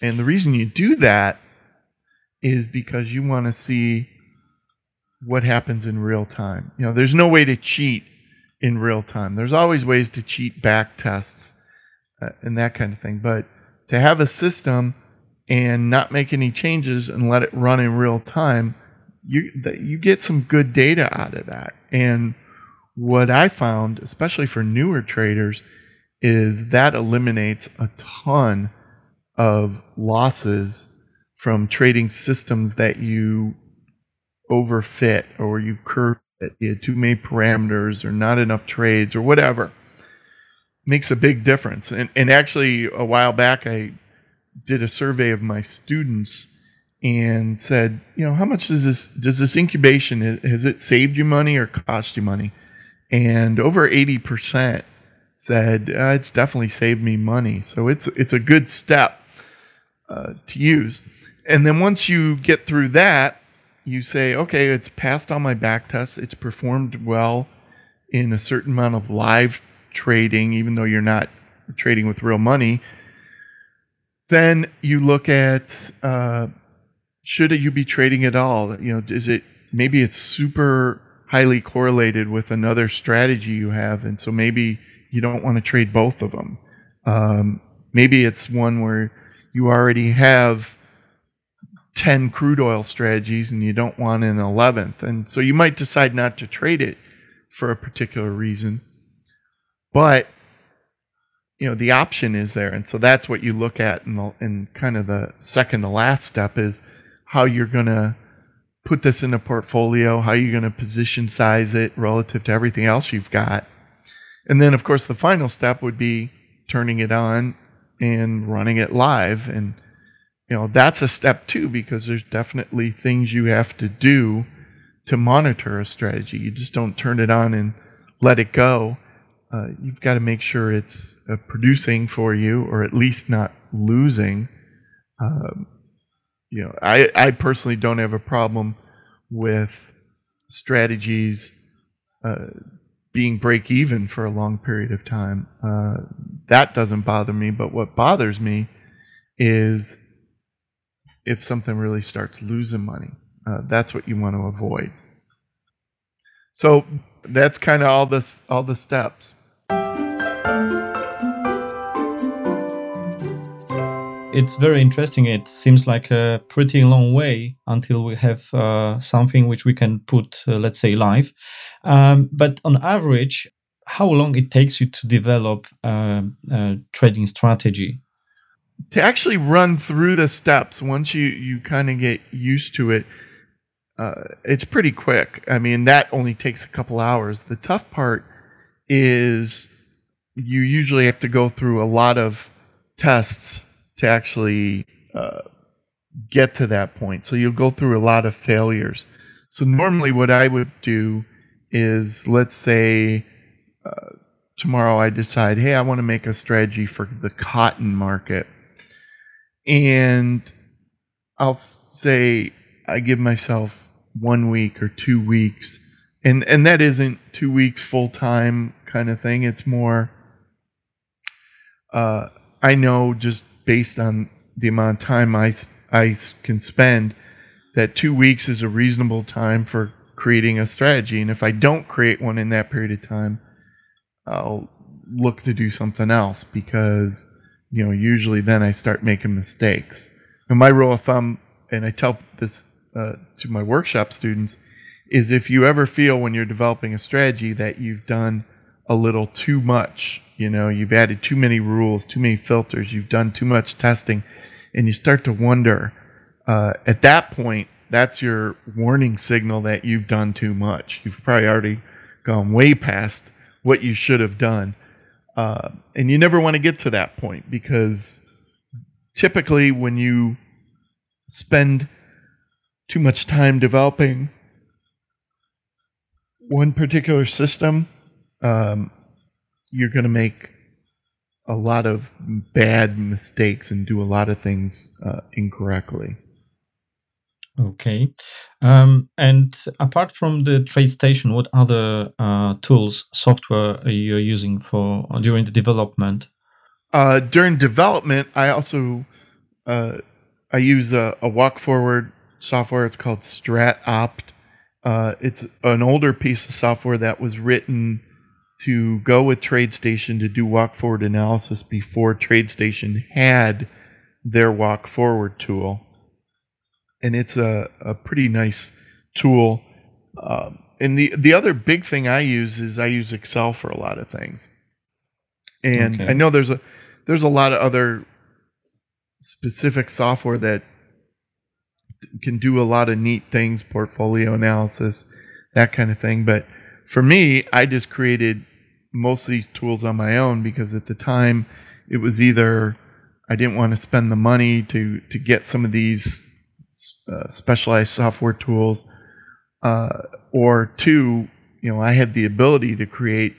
And the reason you do that is because you want to see what happens in real time. You know, there's no way to cheat in real time. There's always ways to cheat back tests Uh, and that kind of thing. But to have a system and not make any changes and let it run in real time, you you get some good data out of that. And what I found, especially for newer traders, is that eliminates a ton of losses from trading systems that you overfit or you curve it, you had too many parameters or not enough trades or whatever. Makes a big difference. And, and actually, a while back, I did a survey of my students and said, you know, how much does this does this incubation has it saved you money or cost you money? And over eighty percent said uh, it's definitely saved me money. So it's it's a good step uh, to use. And then once you get through that, you say, okay, it's passed all my back tests. It's performed well in a certain amount of live trading, even though you're not trading with real money. Then you look at uh, should you be trading at all? You know, is it maybe it's super highly correlated with another strategy you have, and so maybe you don't want to trade both of them. Um, maybe it's one where you already have 10 crude oil strategies and you don't want an 11th. And so you might decide not to trade it for a particular reason. But you know the option is there. And so that's what you look at in, the, in kind of the second to last step is how you're going to put this in a portfolio how you're going to position size it relative to everything else you've got. And then of course the final step would be turning it on and running it live. And you know that's a step too because there's definitely things you have to do to monitor a strategy. You just don't turn it on and let it go uh, you've got to make sure it's uh, producing for you or at least not losing. Um, you know I, I personally don't have a problem with strategies uh, being break even for a long period of time. Uh, that doesn't bother me but what bothers me is if something really starts losing money. Uh, that's what you want to avoid. So that's kind of all the all the steps it's very interesting. It seems like a pretty long way until we have uh, something which we can put, uh, let's say, live. Um, but on average, how long it takes you to develop uh, a trading strategy? To actually run through the steps, once you you kind of get used to it, uh, it's pretty quick. I mean, that only takes a couple hours. The tough part is you usually have to go through a lot of tests to actually uh, get to that point. So you'll go through a lot of failures. So normally, what I would do is, let's say uh, tomorrow I decide, hey, I want to make a strategy for the cotton market, and I'll say I give myself one week or two weeks, and and that isn't two weeks full time kind of thing. It's more. Uh, I know just based on the amount of time I, I can spend that two weeks is a reasonable time for creating a strategy. And if I don't create one in that period of time, I'll look to do something else because, you know, usually then I start making mistakes. And my rule of thumb, and I tell this uh, to my workshop students, is if you ever feel when you're developing a strategy that you've done a little too much you know, you've added too many rules, too many filters, you've done too much testing, and you start to wonder. Uh, at that point, that's your warning signal that you've done too much. You've probably already gone way past what you should have done. Uh, and you never want to get to that point because typically when you spend too much time developing one particular system, um, you're going to make a lot of bad mistakes and do a lot of things uh, incorrectly. Okay. Um, and apart from the TradeStation, what other uh, tools, software are you using for during the development? Uh, during development, I also uh, I use a, a, walk forward software. It's called StratOpt. Uh, it's an older piece of software that was written to go with TradeStation to do walk forward analysis before TradeStation had their walk forward tool. And it's a, a pretty nice tool. Um, and the, the other big thing I use is I use Excel for a lot of things. And okay. I know there's a there's a lot of other specific software that can do a lot of neat things, portfolio analysis, that kind of thing. But for me, I just created most of these tools on my own because at the time it was either I didn't want to spend the money to to get some of these uh, specialized software tools, uh, or two, you know, I had the ability to create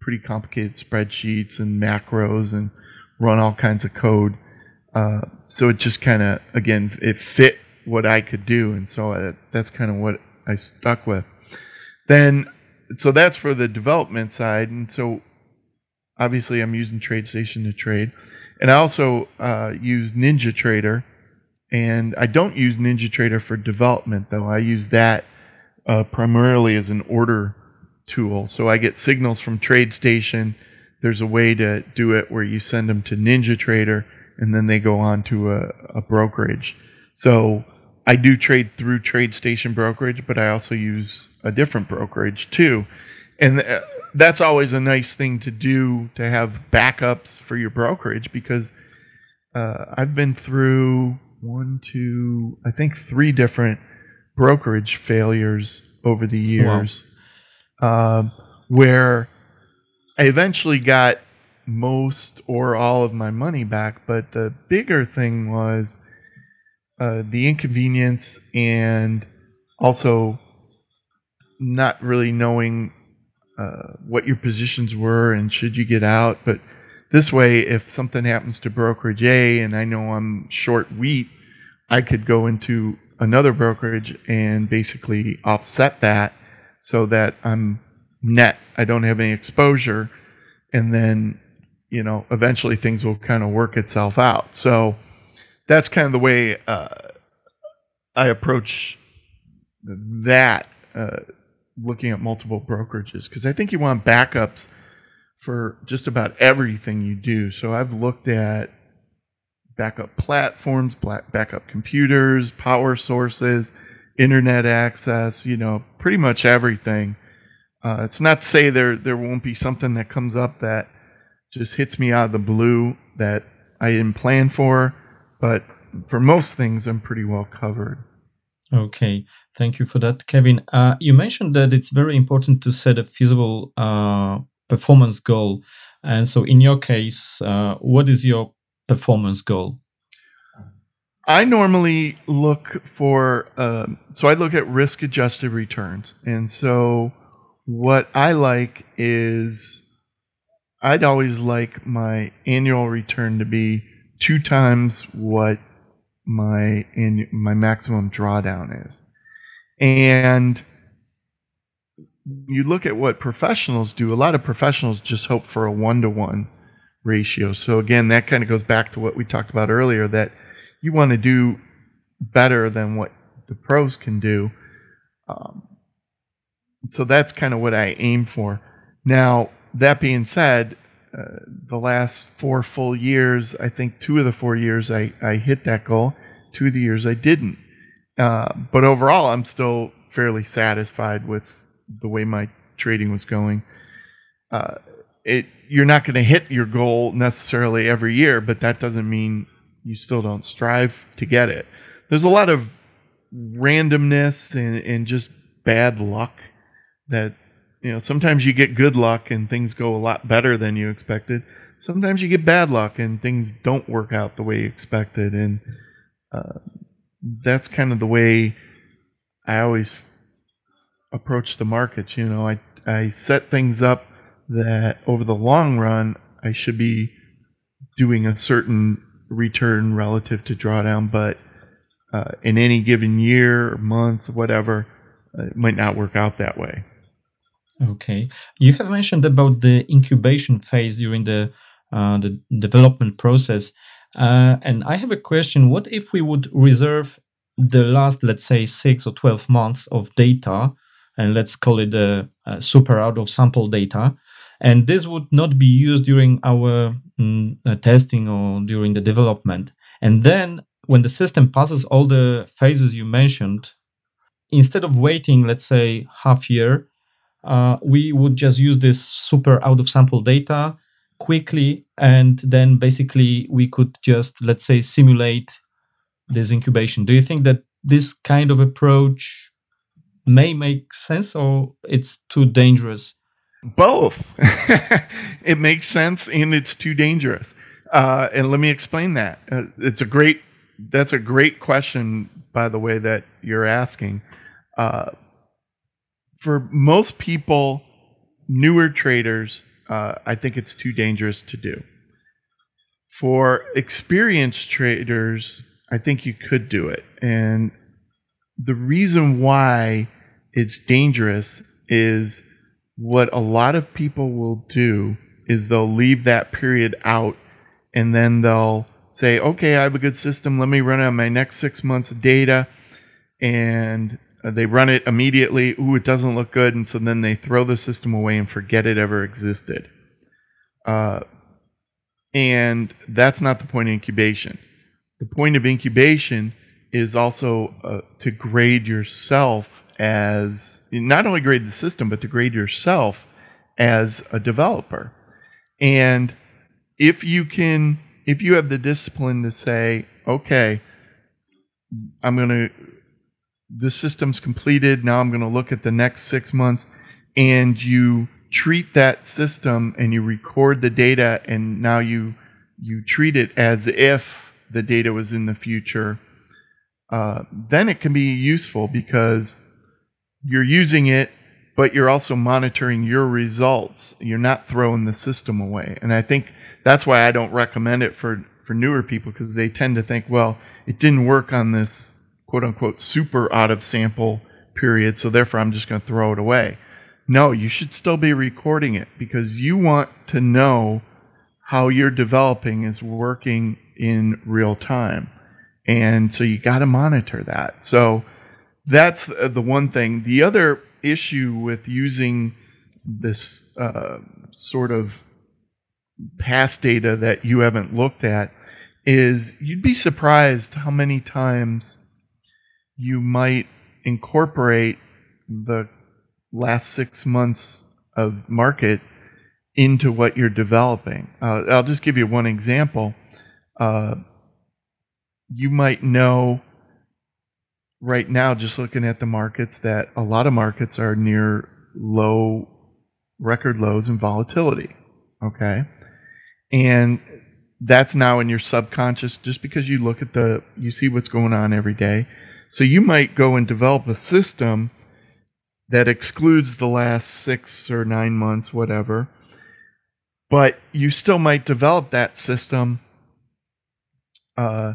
pretty complicated spreadsheets and macros and run all kinds of code. Uh, so it just kind of again it fit what I could do, and so uh, that's kind of what I stuck with. Then, so that's for the development side, and so obviously I'm using TradeStation to trade, and I also uh, use NinjaTrader, and I don't use NinjaTrader for development though. I use that uh, primarily as an order tool. So I get signals from TradeStation. There's a way to do it where you send them to NinjaTrader and then they go on to a, a brokerage. So I do trade through TradeStation brokerage, but I also use a different brokerage too. And uh, that's always a nice thing to do to have backups for your brokerage because uh, I've been through one, two, I think three different brokerage failures over the years wow. um, where I eventually got most or all of my money back. But the bigger thing was uh, the inconvenience and also not really knowing uh, what your positions were and should you get out. But this way, if something happens to brokerage A and I know I'm short wheat, I could go into another brokerage and basically offset that so that I'm net. I don't have any exposure. And then, you know, eventually things will kind of work itself out. So that's kind of the way uh, I approach that, uh, looking at multiple brokerages, because I think you want backups for just about everything you do. So I've looked at backup platforms, backup computers, power sources, internet access, you know, pretty much everything. Uh, it's not to say there there won't be something that comes up that just hits me out of the blue that I didn't plan for, but for most things, I'm pretty well covered. Okay, thank you for that, Kevin. Uh, you mentioned that it's very important to set a feasible uh, performance goal, and so in your case, uh, what is your performance goal? I normally look for, uh, so I look at risk adjusted returns. And so what I like is I'd always like my annual return to be two times what my annu- my maximum drawdown is. And you look at what professionals do, a lot of professionals just hope for a one to one ratio. So again, that kind of goes back to what we talked about earlier that you want to do better than what the pros can do. Um, so that's kind of what I aim for. Now, that being said, uh, the last four full years, I think two of the four years I, I hit that goal, two of the years I didn't. Uh, but overall, I'm still fairly satisfied with the way my trading was going. Uh, it you're not going to hit your goal necessarily every year, but that doesn't mean you still don't strive to get it. There's a lot of randomness and, and just bad luck that you know sometimes you get good luck and things go a lot better than you expected. Sometimes you get bad luck and things don't work out the way you expected. And uh, that's kind of the way i always approach the markets you know. I i set things up that over the long run i should be doing a certain return relative to drawdown, but uh, in any given year, month, whatever, uh, it might not work out that way. Okay, you have mentioned about the incubation phase during the uh, the development process, uh, and I have a question: What if we would reserve the last, let's say, six or twelve months of data, and let's call it a super out of sample data, and this would not be used during our mm, uh, testing or during the development? And then when the system passes all the phases you mentioned instead of waiting let's say half year uh, we would just use this super out of sample data quickly and then basically we could just let's say simulate this incubation do you think that this kind of approach may make sense or it's too dangerous both. (laughs) it makes sense and it's too dangerous. Uh, and let me explain that. Uh, it's a great. That's a great question, by the way, that you're asking. Uh, for most people, newer traders, uh, I think it's too dangerous to do. For experienced traders, I think you could do it. And the reason why it's dangerous is what a lot of people will do is they'll leave that period out and then they'll say, okay, I have a good system. Let me run on my next six months of data. And they run it immediately. Ooh, it doesn't look good. And so then they throw the system away and forget it ever existed. Uh, and that's not the point of incubation. The point of incubation is also uh, to grade yourself as not only grade the system, but to grade yourself as a developer. And if you can, if you have the discipline to say, okay, I'm going to, the system's completed. Now I'm going to look at the next six months, and you treat that system and you record the data, and now you you treat it as if the data was in the future. Uh, then it can be useful because you're using it, but you're also monitoring your results. You're not throwing the system away. And I think that's why I don't recommend it for, for newer people because they tend to think, well, it didn't work on this quote unquote super out of sample period, so therefore I'm just going to throw it away. No, you should still be recording it because you want to know how you're developing is working in real time. And so you got to monitor that. So that's the one thing. The other issue with using this uh, sort of past data that you haven't looked at is you'd be surprised how many times you might incorporate the last six months of market into what you're developing. Uh, I'll just give you one example. Uh, you might know right now, just looking at the markets, that a lot of markets are near low record lows in volatility. Okay. And that's now in your subconscious just because you look at the, you see what's going on every day. So you might go and develop a system that excludes the last six or nine months, whatever. But you still might develop that system uh,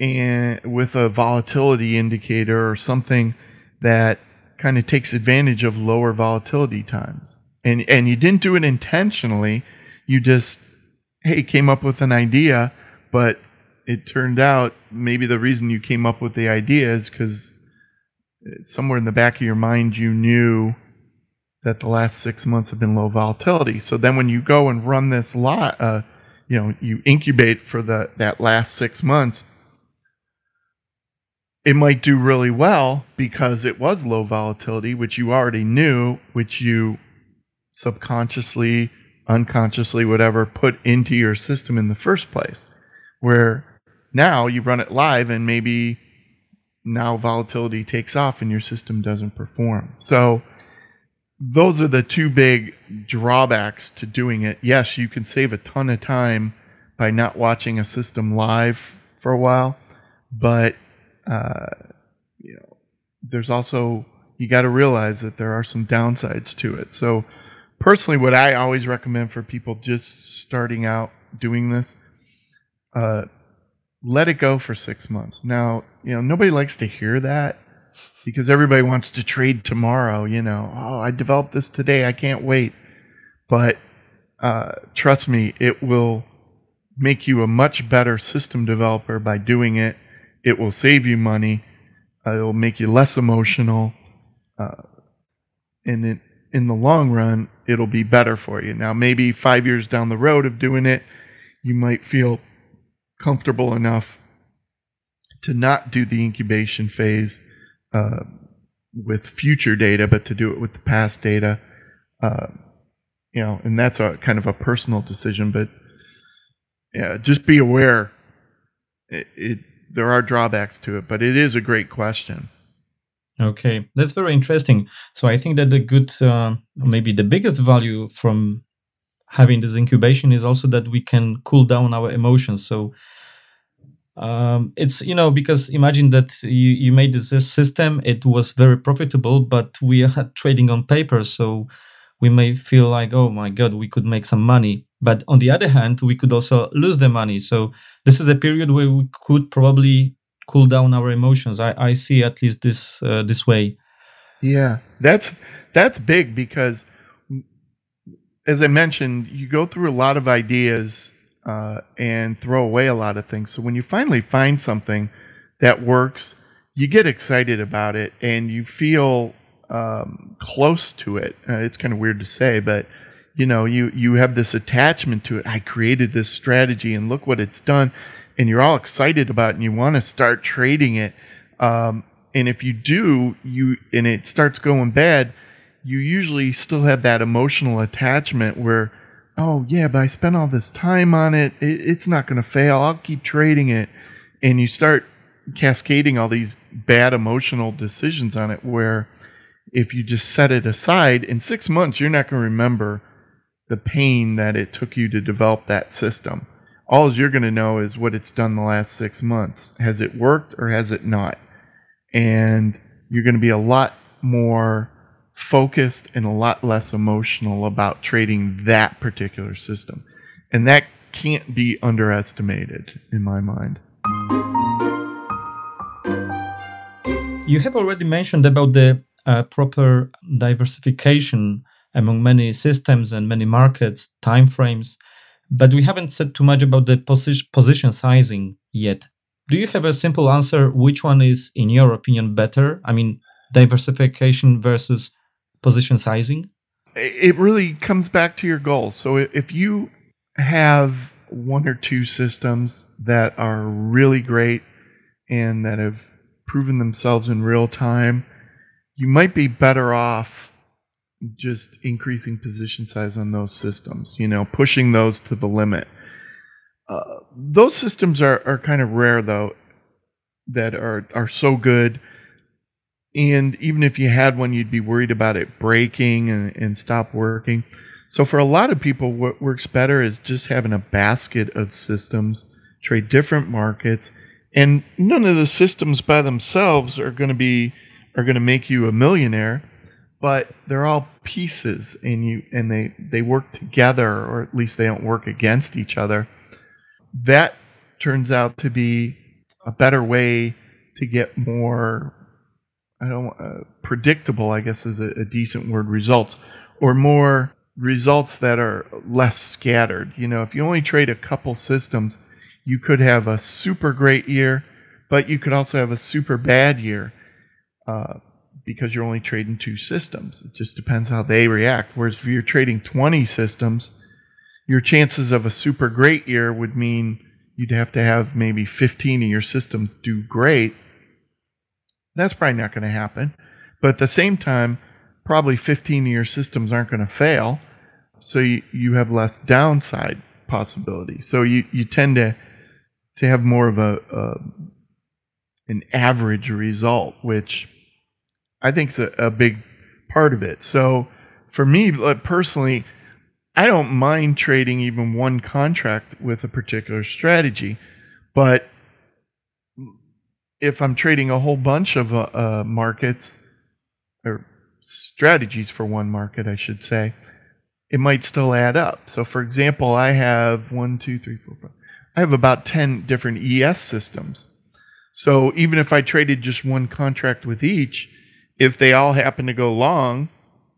and with a volatility indicator or something that kind of takes advantage of lower volatility times. And and you didn't do it intentionally. You just hey came up with an idea, but it turned out maybe the reason you came up with the idea is because somewhere in the back of your mind you knew that the last six months have been low volatility. So then when you go and run this lot, uh, you know, you incubate for the that last six months, it might do really well because it was low volatility, which you already knew, which you subconsciously, unconsciously, whatever, put into your system in the first place. Where now you run it live and maybe now volatility takes off and your system doesn't perform. So those are the two big drawbacks to doing it. Yes, you can save a ton of time by not watching a system live for a while, but uh, you know, there's also you got to realize that there are some downsides to it. So, personally, what I always recommend for people just starting out doing this, uh, let it go for six months. Now, you know, nobody likes to hear that because everybody wants to trade tomorrow. You know, oh, I developed this today. I can't wait. But uh, trust me, it will make you a much better system developer by doing it it will save you money. Uh, it will make you less emotional. Uh, and it, in the long run, it'll be better for you. Now, maybe five years down the road of doing it, you might feel comfortable enough to not do the incubation phase uh, with future data, but to do it with the past data. Uh, you know, and that's a kind of a personal decision, but yeah, just be aware. It, it there are drawbacks to it, but it is a great question. Okay, that's very interesting. So I think that the good, uh, maybe the biggest value from having this incubation is also that we can cool down our emotions. So um, it's you know because imagine that you, you made this system, it was very profitable, but we are trading on paper, so we may feel like oh my god, we could make some money. But on the other hand, we could also lose the money. So this is a period where we could probably cool down our emotions. I, I see at least this uh, this way. Yeah, that's that's big because, as I mentioned, you go through a lot of ideas uh, and throw away a lot of things. So when you finally find something that works, you get excited about it and you feel um, close to it. Uh, it's kind of weird to say, but you know, you you have this attachment to it. I created this strategy, and look what it's done, and you're all excited about it, and you want to start trading it. Um, and if you do, you and it starts going bad, you usually still have that emotional attachment where, oh yeah, but I spent all this time on it. it it's not going to fail. I'll keep trading it, and you start cascading all these bad emotional decisions on it. Where if you just set it aside in six months, you're not going to remember the pain that it took you to develop that system. All you're going to know is what it's done the last six months. Has it worked or has it not? and you're going to be a lot more focused and a lot less emotional about trading that particular system. And that can't be underestimated in my mind. You have already mentioned about the uh, proper diversification among many systems and many markets, timeframes, but we haven't said too much about the position, position sizing yet. Do you have a simple answer? Which one is, in your opinion, better? I mean, diversification versus position sizing? It really comes back to your goals. So if you have one or two systems that are really great and that have proven themselves in real time, you might be better off just increasing position size on those systems, you know, pushing those to the limit. Uh, those systems are, are kind of rare though that are are so good and even if you had one you'd be worried about it breaking and, and stop working. So for a lot of people what works better is just having a basket of systems trade different markets and none of the systems by themselves are going to be are going to make you a millionaire but they're all pieces and you and they they work together or at least they don't work against each other. That turns out to be a better way to get more I don't uh, predictable I guess is a, a decent word results or more results that are less scattered. You know, if you only trade a couple systems, you could have a super great year, but you could also have a super bad year uh, because you're only trading two systems. It just depends how they react. Whereas if you're trading 20 systems, your chances of a super great year would mean you'd have to have maybe 15 of your systems do great. That's probably not going to happen. But at the same time, probably 15 of your systems aren't going to fail. So you, you have less downside possibility. So you, you tend to, to have more of a, a an average result, which I think is a, a big part of it. So for me personally, I don't mind trading even one contract with a particular strategy, but if I'm trading a whole bunch of uh, uh, markets or strategies for one market, I should say, it might still add up. So, for example, I have one, two, three, four, five. I have about 10 different ES systems. So, even if I traded just one contract with each, if they all happen to go long,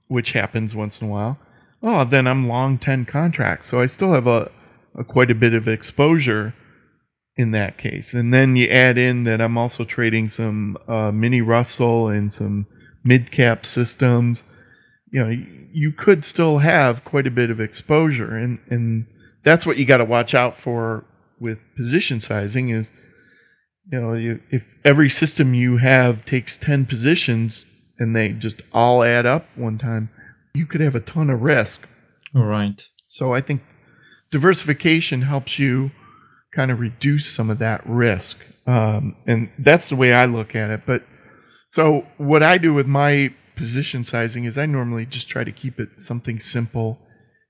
which happens once in a while, oh, then I'm long 10 contracts. So I still have a, a quite a bit of exposure in that case. And then you add in that I'm also trading some uh, mini Russell and some mid cap systems. You know, you could still have quite a bit of exposure, and and that's what you got to watch out for with position sizing. Is you know, you, if every system you have takes ten positions and they just all add up one time, you could have a ton of risk. All right. So I think diversification helps you kind of reduce some of that risk. Um, and that's the way I look at it. But so what I do with my position sizing is I normally just try to keep it something simple.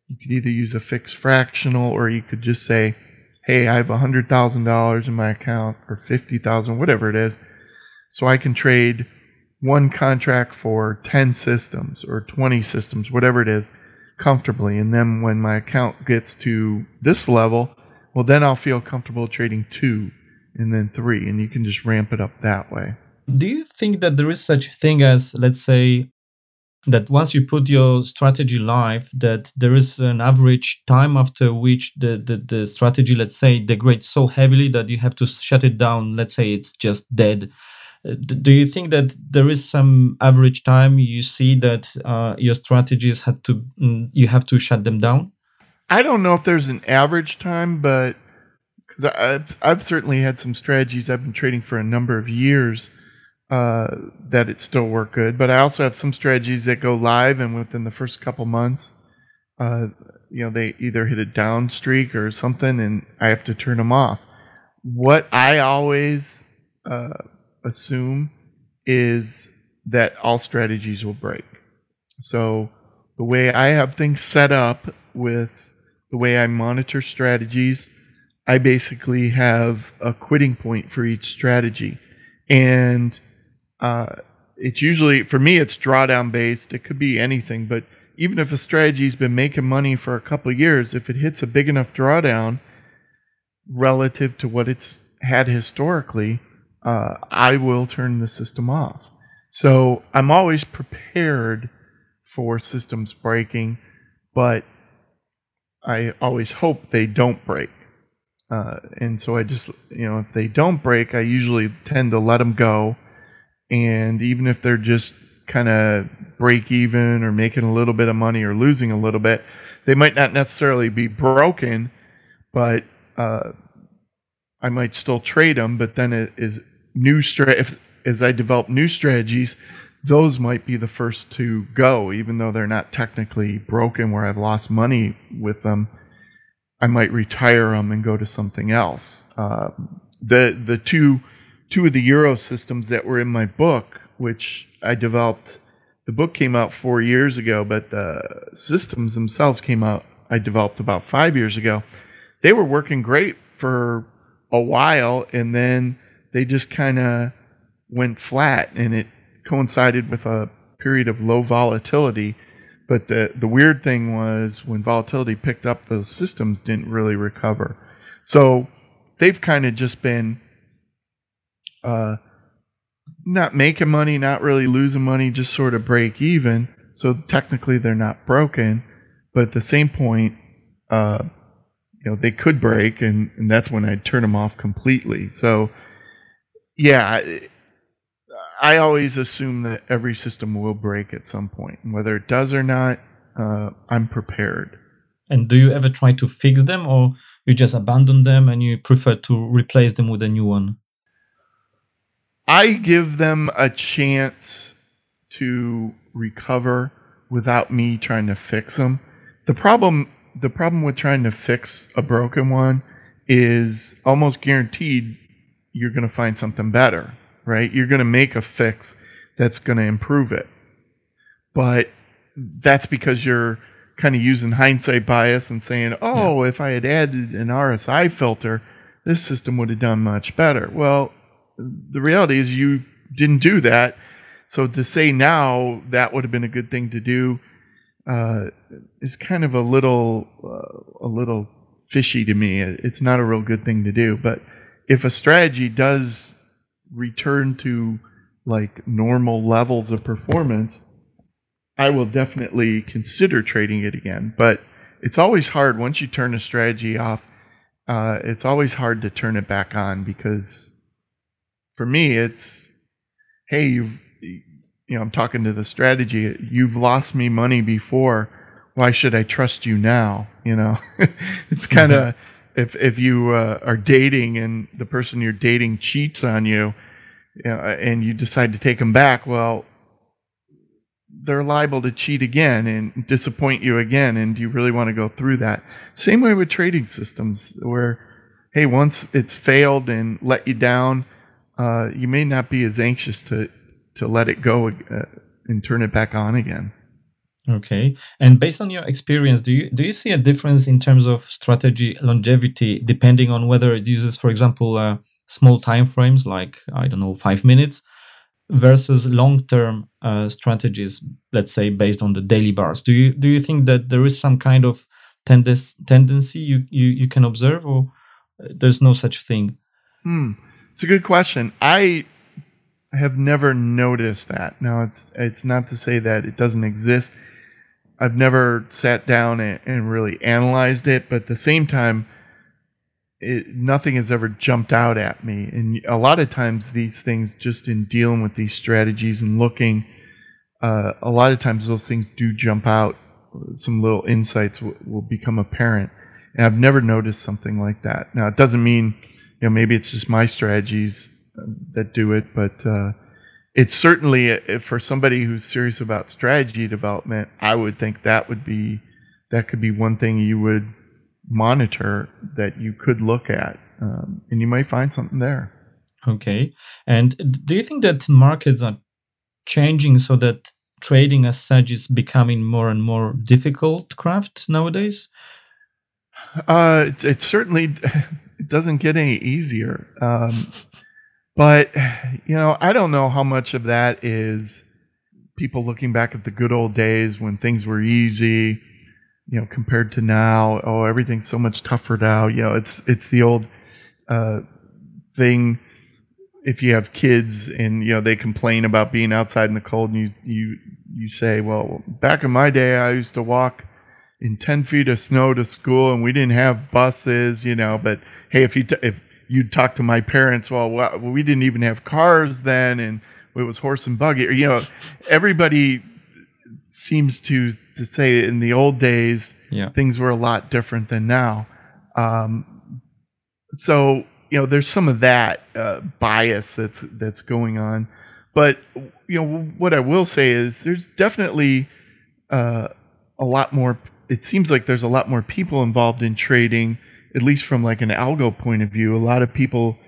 You could either use a fixed fractional or you could just say, hey, I have $100,000 in my account or 50,000, whatever it is. So I can trade one contract for 10 systems or 20 systems, whatever it is, comfortably. And then when my account gets to this level, well, then I'll feel comfortable trading two and then three, and you can just ramp it up that way. Do you think that there is such a thing as, let's say, that once you put your strategy live, that there is an average time after which the, the, the strategy, let's say, degrades so heavily that you have to shut it down. Let's say it's just dead. Uh, do you think that there is some average time you see that uh, your strategies had to mm, you have to shut them down? I don't know if there's an average time, but because I've, I've certainly had some strategies I've been trading for a number of years uh, that it still work good. But I also have some strategies that go live and within the first couple months, uh, you know, they either hit a down streak or something, and I have to turn them off. What I always uh, assume is that all strategies will break. So the way I have things set up with the way I monitor strategies, I basically have a quitting point for each strategy. And uh, it's usually, for me, it's drawdown based. It could be anything, but even if a strategy's been making money for a couple years, if it hits a big enough drawdown relative to what it's had historically, uh, I will turn the system off. So I'm always prepared for systems breaking, but I always hope they don't break. Uh, and so I just, you know, if they don't break, I usually tend to let them go. And even if they're just kind of break even or making a little bit of money or losing a little bit, they might not necessarily be broken, but uh, I might still trade them. But then it is new stra- if, as I develop new strategies, those might be the first to go, even though they're not technically broken where I've lost money with them. I might retire them and go to something else. Uh, the the two two of the Euro systems that were in my book, which I developed. The book came out four years ago, but the systems themselves came out. I developed about five years ago. They were working great for a while, and then they just kind of went flat, and it coincided with a period of low volatility. But the the weird thing was when volatility picked up, those systems didn't really recover. So they've kind of just been uh, not making money, not really losing money, just sort of break even. So technically, they're not broken, but at the same point, uh, you know, they could break, and, and that's when I'd turn them off completely. So yeah, I always assume that every system will break at some point. Whether it does or not, uh, I'm prepared. And do you ever try to fix them, or you just abandon them and you prefer to replace them with a new one? I give them a chance to recover without me trying to fix them. The problem, the problem with trying to fix a broken one is almost guaranteed you're going to find something better, right? You're going to make a fix that's going to improve it. But that's because you're kind of using hindsight bias and saying, oh, yeah. if I had added an RSI filter, this system would have done much better. Well, the reality is you didn't do that. So to say now that would have been a good thing to do uh, is kind of a little uh, a little fishy to me. It's not a real good thing to do, but if a strategy does return to like normal levels of performance, I will definitely consider trading it again. But it's always hard once you turn a strategy off. Uh, it's always hard to turn it back on because for me, it's hey, you've you know, I'm talking to the strategy. You've lost me money before. Why should I trust you now? You know, (laughs) it's kind of mm-hmm if if you uh, are dating and the person you're dating cheats on you, you know, and you decide to take them back, well, they're liable to cheat again and disappoint you again. And do you really want to go through that? Same way with trading systems, where hey, once it's failed and let you down, uh, you may not be as anxious to to let it go uh, and turn it back on again. Okay. And based on your experience, do you do you see a difference in terms of strategy longevity depending on whether it uses, for example, uh, small time frames like I don't know five minutes, versus long-term uh, strategies, let's say based on the daily bars? Do you do you think that there is some kind of tendency you, you, you can observe, or there's no such thing? Hmm. It's a good question. I have never noticed that. Now, it's it's not to say that it doesn't exist. I've never sat down and, and really analyzed it, but at the same time, it, nothing has ever jumped out at me. And a lot of times, these things, just in dealing with these strategies and looking, uh, a lot of times those things do jump out. Some little insights w- will become apparent. And I've never noticed something like that. Now, it doesn't mean, you know, maybe it's just my strategies uh, that do it, but uh, it's certainly a, for somebody who's serious about strategy development. I would think that would be that could be one thing you would monitor that you could look at, um, and you might find something there. Okay. And do you think that markets are changing so that trading as such is becoming more and more difficult craft nowadays? Uh, it, it certainly it (laughs) doesn't get any easier. Um, but you know, I don't know how much of that is people looking back at the good old days when things were easy you know, compared to now. Oh, everything's so much tougher now. You know, it's it's the old uh, thing. If you have kids and you know they complain about being outside in the cold, and you you you say, well, back in my day, I used to walk in ten feet of snow to school, and we didn't have buses. You know, but hey, if you t- if you talk to my parents, well, well, we didn't even have cars then, and it was horse and buggy. Or, you know, everybody seems to to say in the old days yeah. things were a lot different than now. Um, so you know, there's some of that uh, bias that's that's going on. But you know, what I will say is there's definitely uh, a lot more. It seems like there's a lot more people involved in trading, at least from like an algo point of view. A lot of people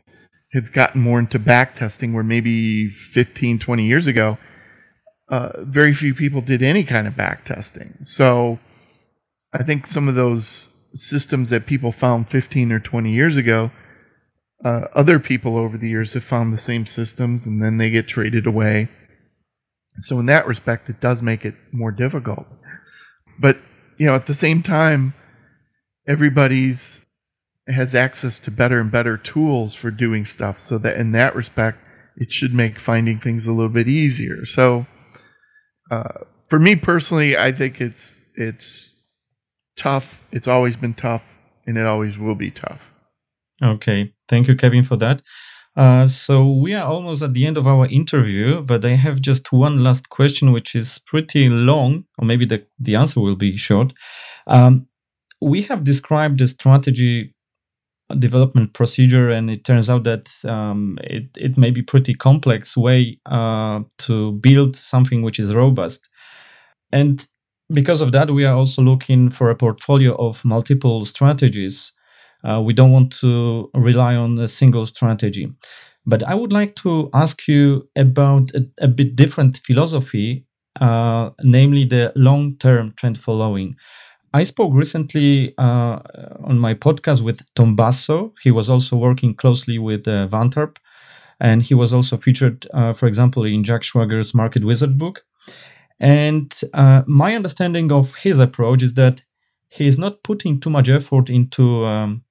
have gotten more into back testing, where maybe 15, 20 years ago, uh, very few people did any kind of back testing. So I think some of those systems that people found 15 or 20 years ago, uh, other people over the years have found the same systems and then they get traded away. So in that respect, it does make it more difficult. But you know, at the same time, everybody's has access to better and better tools for doing stuff. So that in that respect, it should make finding things a little bit easier. So uh, for me personally, I think it's it's tough. It's always been tough, and it always will be tough. Okay, thank you, Kevin, for that. Uh, so we are almost at the end of our interview, but I have just one last question, which is pretty long, or maybe the, the answer will be short. Um, we have described the strategy development procedure, and it turns out that um, it, it may be pretty complex way uh, to build something which is robust. And because of that, we are also looking for a portfolio of multiple strategies. Uh, we don't want to rely on a single strategy. But I would like to ask you about a, a bit different philosophy, uh, namely the long term trend following. I spoke recently uh, on my podcast with Tom Basso. He was also working closely with uh, and he was also featured, uh, for example, in Jack Schwager's Market Wizard book. And uh, my understanding of his approach is that he is not putting too much effort into um,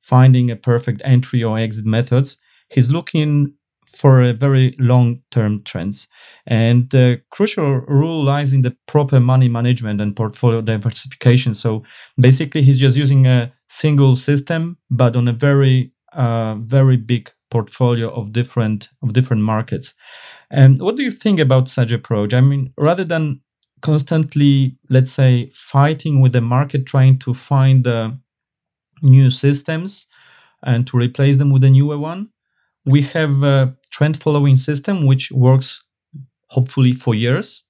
finding a perfect entry or exit methods. He's looking for a very long term trends. And the crucial rule lies in the proper money management and portfolio diversification. So basically, he's just using a single system, but on a very, uh, very big portfolio of different of different markets. And what do you think about such approach? I mean, rather than constantly, let's say, fighting with the market, trying to find uh, new systems and to replace them with a newer one, we have a trend following system which works hopefully for years.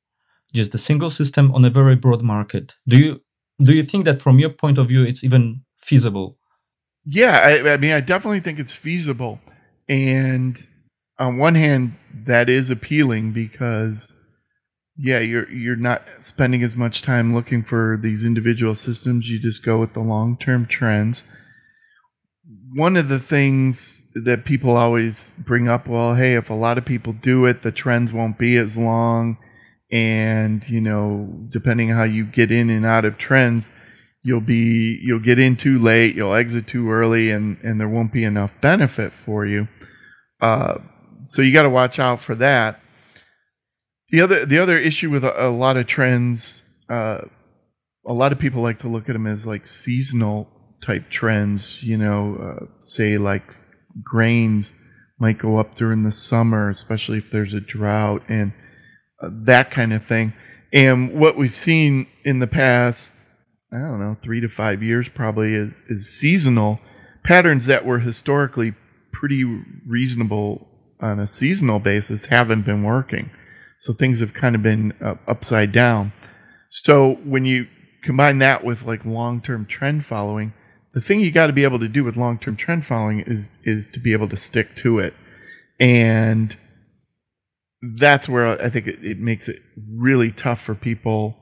Just a single system on a very broad market. Do you do you think that from your point of view it's even feasible? Yeah I, I mean i definitely think it's feasible. And on one hand that is appealing because yeah you're you're not spending as much time looking for these individual systems. You just go with the long-term trends one of the things that people always bring up, well, hey, if a lot of people do it, the trends won't be as long. And, you know, depending on how you get in and out of trends, you'll be you'll get in too late, you'll exit too early, and and there won't be enough benefit for you. Uh, so you got to watch out for that. The other the other issue with a, a lot of trends, uh, a lot of people like to look at them as like seasonal type trends. You know, uh, say like grains might go up during the summer, especially if there's a drought and uh, that kind of thing. And what we've seen in the past, I don't know, three to five years probably is, is seasonal patterns that were historically pretty reasonable on a seasonal basis haven't been working. So things have kind of been uh, upside down. So when you combine that with like long-term trend following, the thing you got to be able to do with long-term trend following is is to be able to stick to it. And that's where I think it, it makes it really tough for people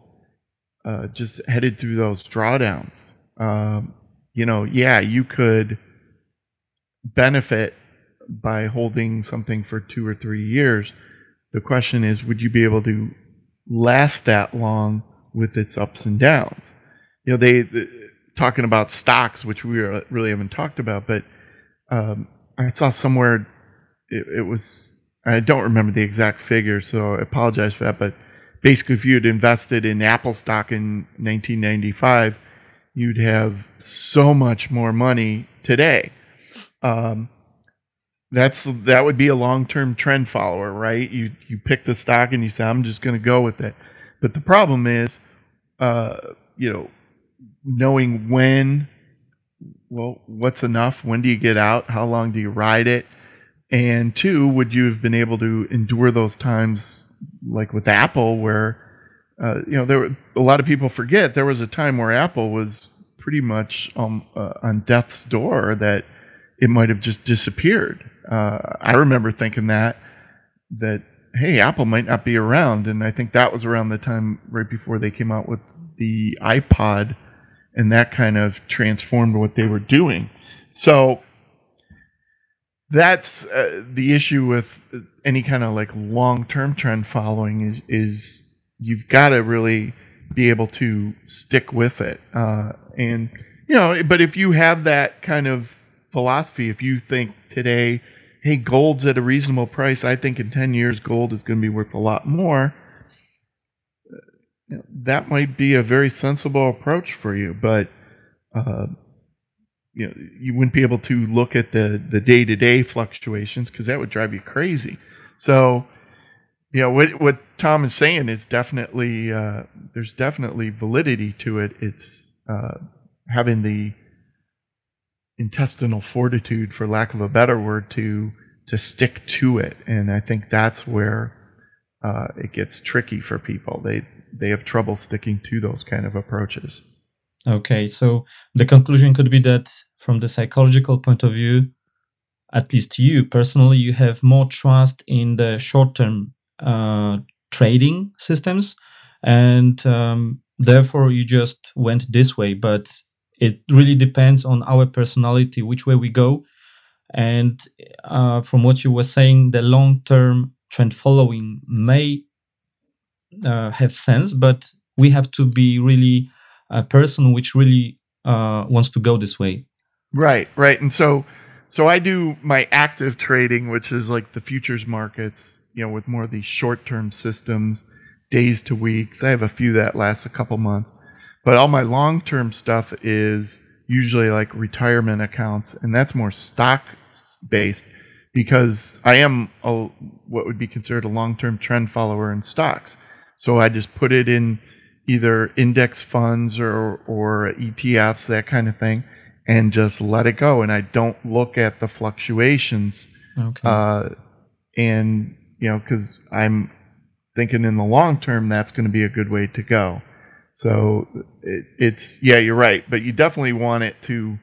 uh, just headed through those drawdowns. Um, you know, yeah, you could benefit by holding something for two or three years. The question is, would you be able to last that long with its ups and downs? You know, they talking about stocks, which we really haven't talked about, but um, I saw somewhere it, it, was I don't remember the exact figure, so I apologize for that. But basically, if you had invested in Apple stock in 1995, you'd have so much more money today. Um, that's that would be a long term trend follower, right? You you pick the stock and you say, I'm just going to go with it. But the problem is, uh, you know, knowing when, well, what's enough? When do you get out? How long do you ride it? And two, would you have been able to endure those times, like with Apple, where uh, you know there were a lot of people forget there was a time where Apple was pretty much um, uh, on death's door that it might have just disappeared. Uh, I remember thinking that that hey, Apple might not be around, and I think that was around the time right before they came out with the iPod, and that kind of transformed what they were doing. So that's uh, the issue with any kind of like long-term trend following is, is you've got to really be able to stick with it, uh, and you know, but if you have that kind of philosophy. If you think today, hey, gold's at a reasonable price, I think in 10 years gold is going to be worth a lot more. That might be a very sensible approach for you, but uh, you know you wouldn't be able to look at the the day to day fluctuations because that would drive you crazy. So, you know what what Tom is saying is definitely uh, there's definitely validity to it. It's uh, having the intestinal fortitude, for lack of a better word, to to stick to it. And I think that's where uh, it gets tricky for people. They they have trouble sticking to those kind of approaches. Okay, so the conclusion could be that from the psychological point of view, at least you personally, you have more trust in the short-term uh, trading systems, and um, therefore you just went this way. But it really depends on our personality which way we go and uh, from what you were saying the long term trend following may uh, have sense but we have to be really a person which really uh, wants to go this way. Right right. And so so i do my active trading which is like the futures markets you know with more of these short term systems days to weeks. I have a few that last a couple months. But all my long term stuff is usually like retirement accounts, and that's more stock based because I am a, what would be considered a long term trend follower in stocks. So I just put it in either index funds or, or ETFs, that kind of thing, and just let it go. And I don't look at the fluctuations. Okay. Uh, and, you know, because I'm thinking in the long term, that's going to be a good way to go. So it, it's yeah, you're right, but you definitely want it to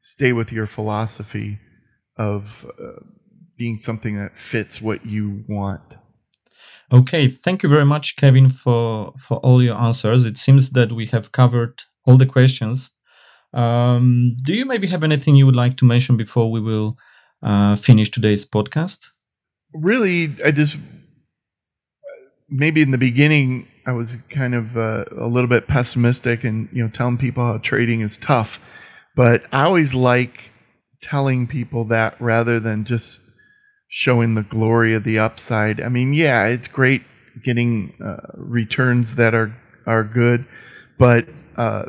stay with your philosophy of uh, being something that fits what you want. Okay, thank you very much, Kevin, for for all your answers. It seems that we have covered all the questions. Um, do you maybe have anything you would like to mention before we will uh, finish today's podcast? Really, I just maybe in the beginning I was kind of uh, a little bit pessimistic and you know telling people how trading is tough, but I always like telling people that rather than just showing the glory of the upside. I mean, yeah, it's great getting uh, returns that are are good, but uh,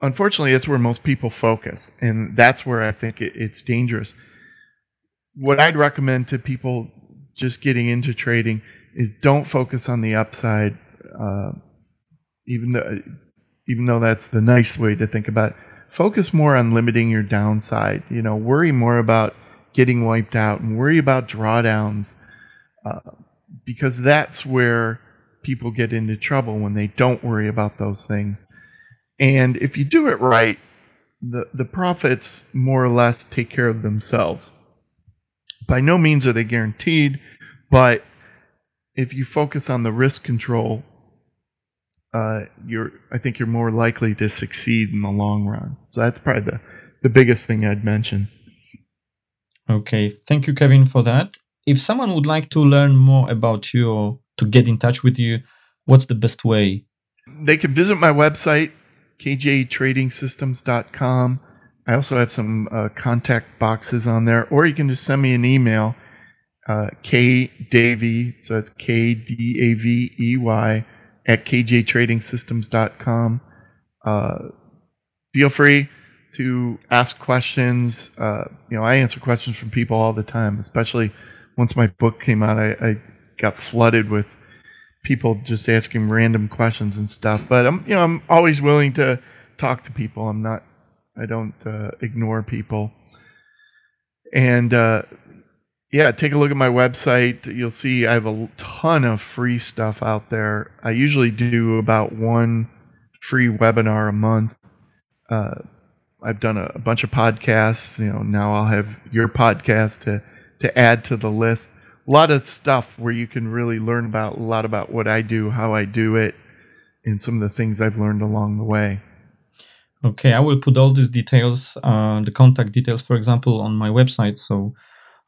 unfortunately, that's where most people focus, and that's where I think it, it's dangerous. What I'd recommend to people just getting into trading is don't focus on the upside, uh, even though even though that's the nice way to think about it. Focus more on limiting your downside. You know, worry more about getting wiped out and worry about drawdowns uh, because that's where people get into trouble when they don't worry about those things. And if you do it right, the, the profits more or less take care of themselves. By no means are they guaranteed, but if you focus on the risk control, uh, you're I think you're more likely to succeed in the long run. So that's probably the, the biggest thing I'd mention. Okay, thank you, Kevin, for that. If someone would like to learn more about you or to get in touch with you, what's the best way? They can visit my website, kjtradingsystems.com. I also have some uh, contact boxes on there, or you can just send me an email, uh, kdavey, so it's K D A V E Y, at kjtradingsystems.com. Uh, feel free to ask questions. Uh, you know, I answer questions from people all the time, especially once my book came out. I, I got flooded with people just asking random questions and stuff. But I'm, you know, I'm always willing to talk to people. I'm not, I don't uh, ignore people. And uh, yeah, take a look at my website. You'll see I have a ton of free stuff out there. I usually do about one free webinar a month. Uh, I've done a, a, bunch of podcasts. You know, now I'll have your podcast to to add to the list. A lot of stuff where you can really learn about a lot about what I do, how I do it, and some of the things I've learned along the way. Okay, I will put all these details, uh, the contact details, for example, on my website. So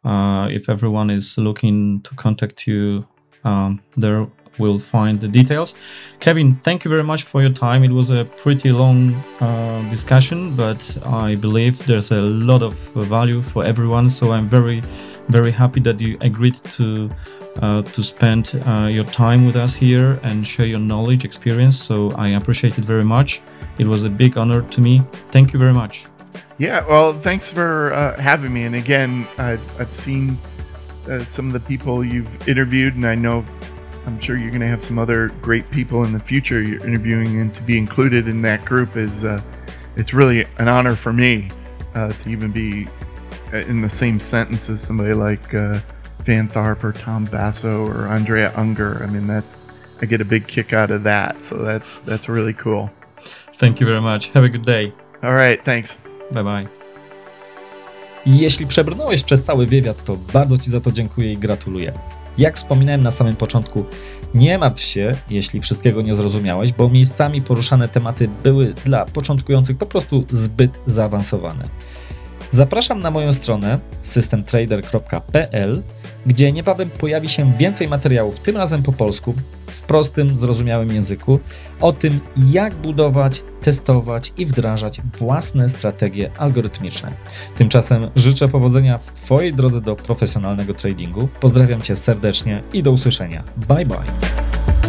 uh, if everyone is looking to contact you, um, there will find the details. Kevin, thank you very much for your time. It was a pretty long uh, discussion, but I believe there's a lot of value for everyone. So I'm very, very happy that you agreed to uh, to spend uh, your time with us here and share your knowledge, experience. So I appreciate it very much. It was a big honor to me. Thank you very much. Yeah, well, thanks for uh, having me. And again, I've, I've seen uh, some of the people you've interviewed, and I know I'm sure you're going to have some other great people in the future you're interviewing, and to be included in that group is uh, it's really an honor for me uh, to even be uh, in the same sentence as somebody like uh, Van Tharp or Tom Basso or Andrea Unger. I mean that I get a big kick out of that, so that's that's really cool. Thank you very much. Have a good day. All right, thanks. Bye bye. Jeśli przebrnąłeś przez cały wywiad, to bardzo Ci za to dziękuję i gratuluję. Jak wspominałem na samym początku, nie martw się, jeśli wszystkiego nie zrozumiałeś, bo miejscami poruszane tematy były dla początkujących po prostu zbyt zaawansowane. Zapraszam na moją stronę systemtrader.pl, gdzie niebawem pojawi się więcej materiałów, tym razem po polsku, prostym, zrozumiałym języku, o tym, jak budować, testować i wdrażać własne strategie algorytmiczne. Tymczasem życzę powodzenia w Twojej drodze do profesjonalnego tradingu. Pozdrawiam Cię serdecznie i do usłyszenia. Bye bye.